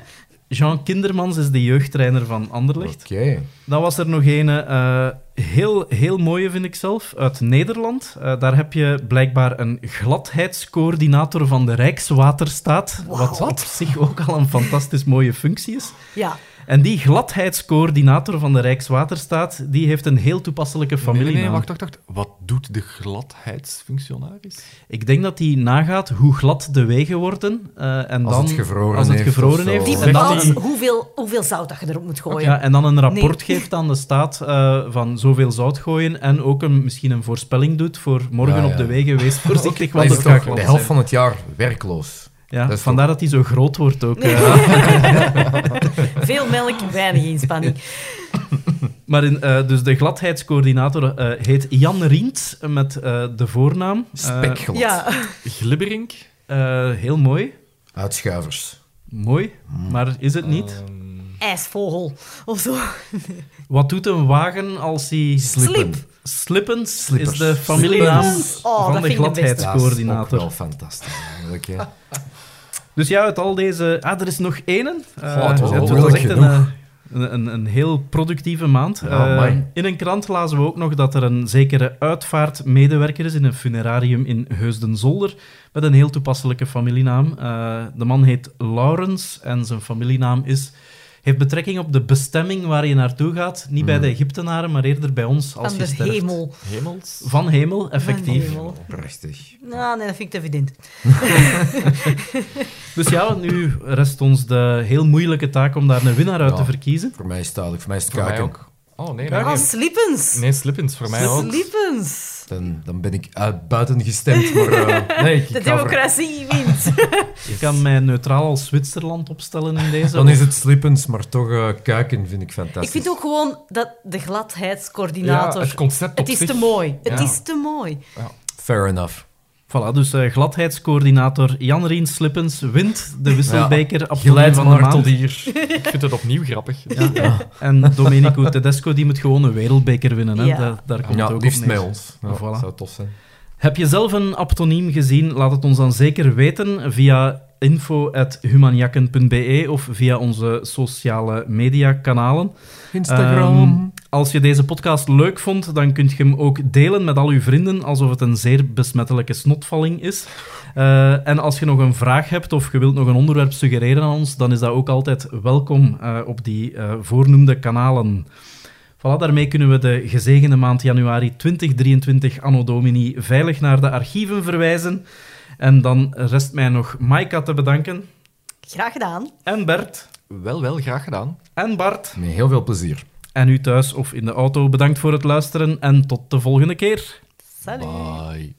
Jean Kindermans is de jeugdtrainer van Anderlecht. Oké. Dan was er nog een eh, heel, heel mooie, vind ik zelf, uit Nederland. Eh, daar heb je blijkbaar een gladheidscoördinator van de Rijkswaterstaat. Wat op zich ook al een fantastisch mooie functie is. Ja. En die gladheidscoördinator van de Rijkswaterstaat, die heeft een heel toepasselijke Nee, nee, familienaam. nee, wacht, wacht, wacht. Wat doet de gladheidsfunctionaris? Ik denk dat hij nagaat hoe glad de wegen worden. eh, en Als dan, het gevroren als het heeft gevroren zo. heeft. Die en, dan bepaalt hoeveel, hoeveel zout dat je erop moet gooien. ja, en dan een rapport Nee. geeft aan de staat eh, van zoveel zout gooien en ook een, misschien een voorspelling doet voor morgen Ja, ja. op de wegen. Wees voorzichtig, Maar want het gaat de helft van het jaar werkloos. Ja, dat vandaar dat hij zo groot wordt ook. Veel melk, weinig inspanning. Maar in, eh, dus de gladheidscoördinator eh, heet Jan Rient met eh, de voornaam. Eh, Spekglad. Ja. Glibberink? eh, heel mooi. Uitschuivers. Mooi, maar is het niet? Ehm, IJsvogel of zo. Wat doet een wagen als hij... Slippen. Slippens Slippers. is de familienaam Slippens. Oh, van dat de vind ik de beste. Dat is ook gladheidscoördinator. wel fantastisch eigenlijk. hè. Dus ja, uit al deze... Ah, er is nog één. Goh, het was echt een, eh, een, een, een heel productieve maand. Ja, Eh, amai. in een krant lazen we ook nog dat er een zekere uitvaartmedewerker is in een funerarium in Heusden-Zolder met een heel toepasselijke familienaam. Eh, de man heet Laurens en zijn familienaam is... Heeft betrekking op de bestemming waar je naartoe gaat. Niet bij de Egyptenaren, maar eerder bij ons als Van je de sterft. hemel. hemels? Van hemel, effectief. Van hemel. Prachtig. Nou, nee, dat vind ik te evident. Dus ja, nu rest ons de heel moeilijke taak om daar een winnaar uit Ja. te verkiezen. Voor mij is het duidelijk. Voor mij is het Voor mij kuiken. ook. Oh, nee, nee. Ah, Nee, slippens. nee Slippins, voor mij ook. Slippens. Dan, dan ben ik uit buiten gestemd. Maar eh, nee, ik, De ik ga voor- democratie wint. Ik kan mij neutraal als Zwitserland opstellen in deze. Dan is het slippens, maar toch eh, kuiken vind ik fantastisch. Ik vind ook gewoon dat de Ja, gladheidscoördinator... het concept op het is zich. te mooi. Het Ja. is te mooi. Fair enough. Voilà, dus eh, gladheidscoördinator Jan Rien Slippens wint de wisselbeker ja. Geleid van de maand. hier. Ik vind het opnieuw grappig. Ja. En Domenico Tedesco die moet gewoon een wereldbeker winnen. Hè? Ja. Daar, daar komt Ja, het ook liefst op met neer. ons. Ja, Voilà. zou tof zijn. Heb je zelf een aptoniem gezien? Laat het ons dan zeker weten via info.humaniakken.be of via onze sociale mediakanalen. Instagram. Ehm, als je deze podcast leuk vond, dan kunt je hem ook delen met al uw vrienden, alsof het een zeer besmettelijke snotvalling is. Eh, en als je nog een vraag hebt of je wilt nog een onderwerp suggereren aan ons, dan is dat ook altijd welkom eh, op die eh, voornoemde kanalen. Voilà, daarmee kunnen we de gezegende maand januari 2023 anno domini veilig naar de archieven verwijzen. En dan rest mij nog Maika te bedanken, Graag gedaan. en Bert, Wel, wel, graag gedaan. en Bart. Met heel veel plezier. En u thuis of in de auto, bedankt voor het luisteren en tot de volgende keer. Salut. Bye.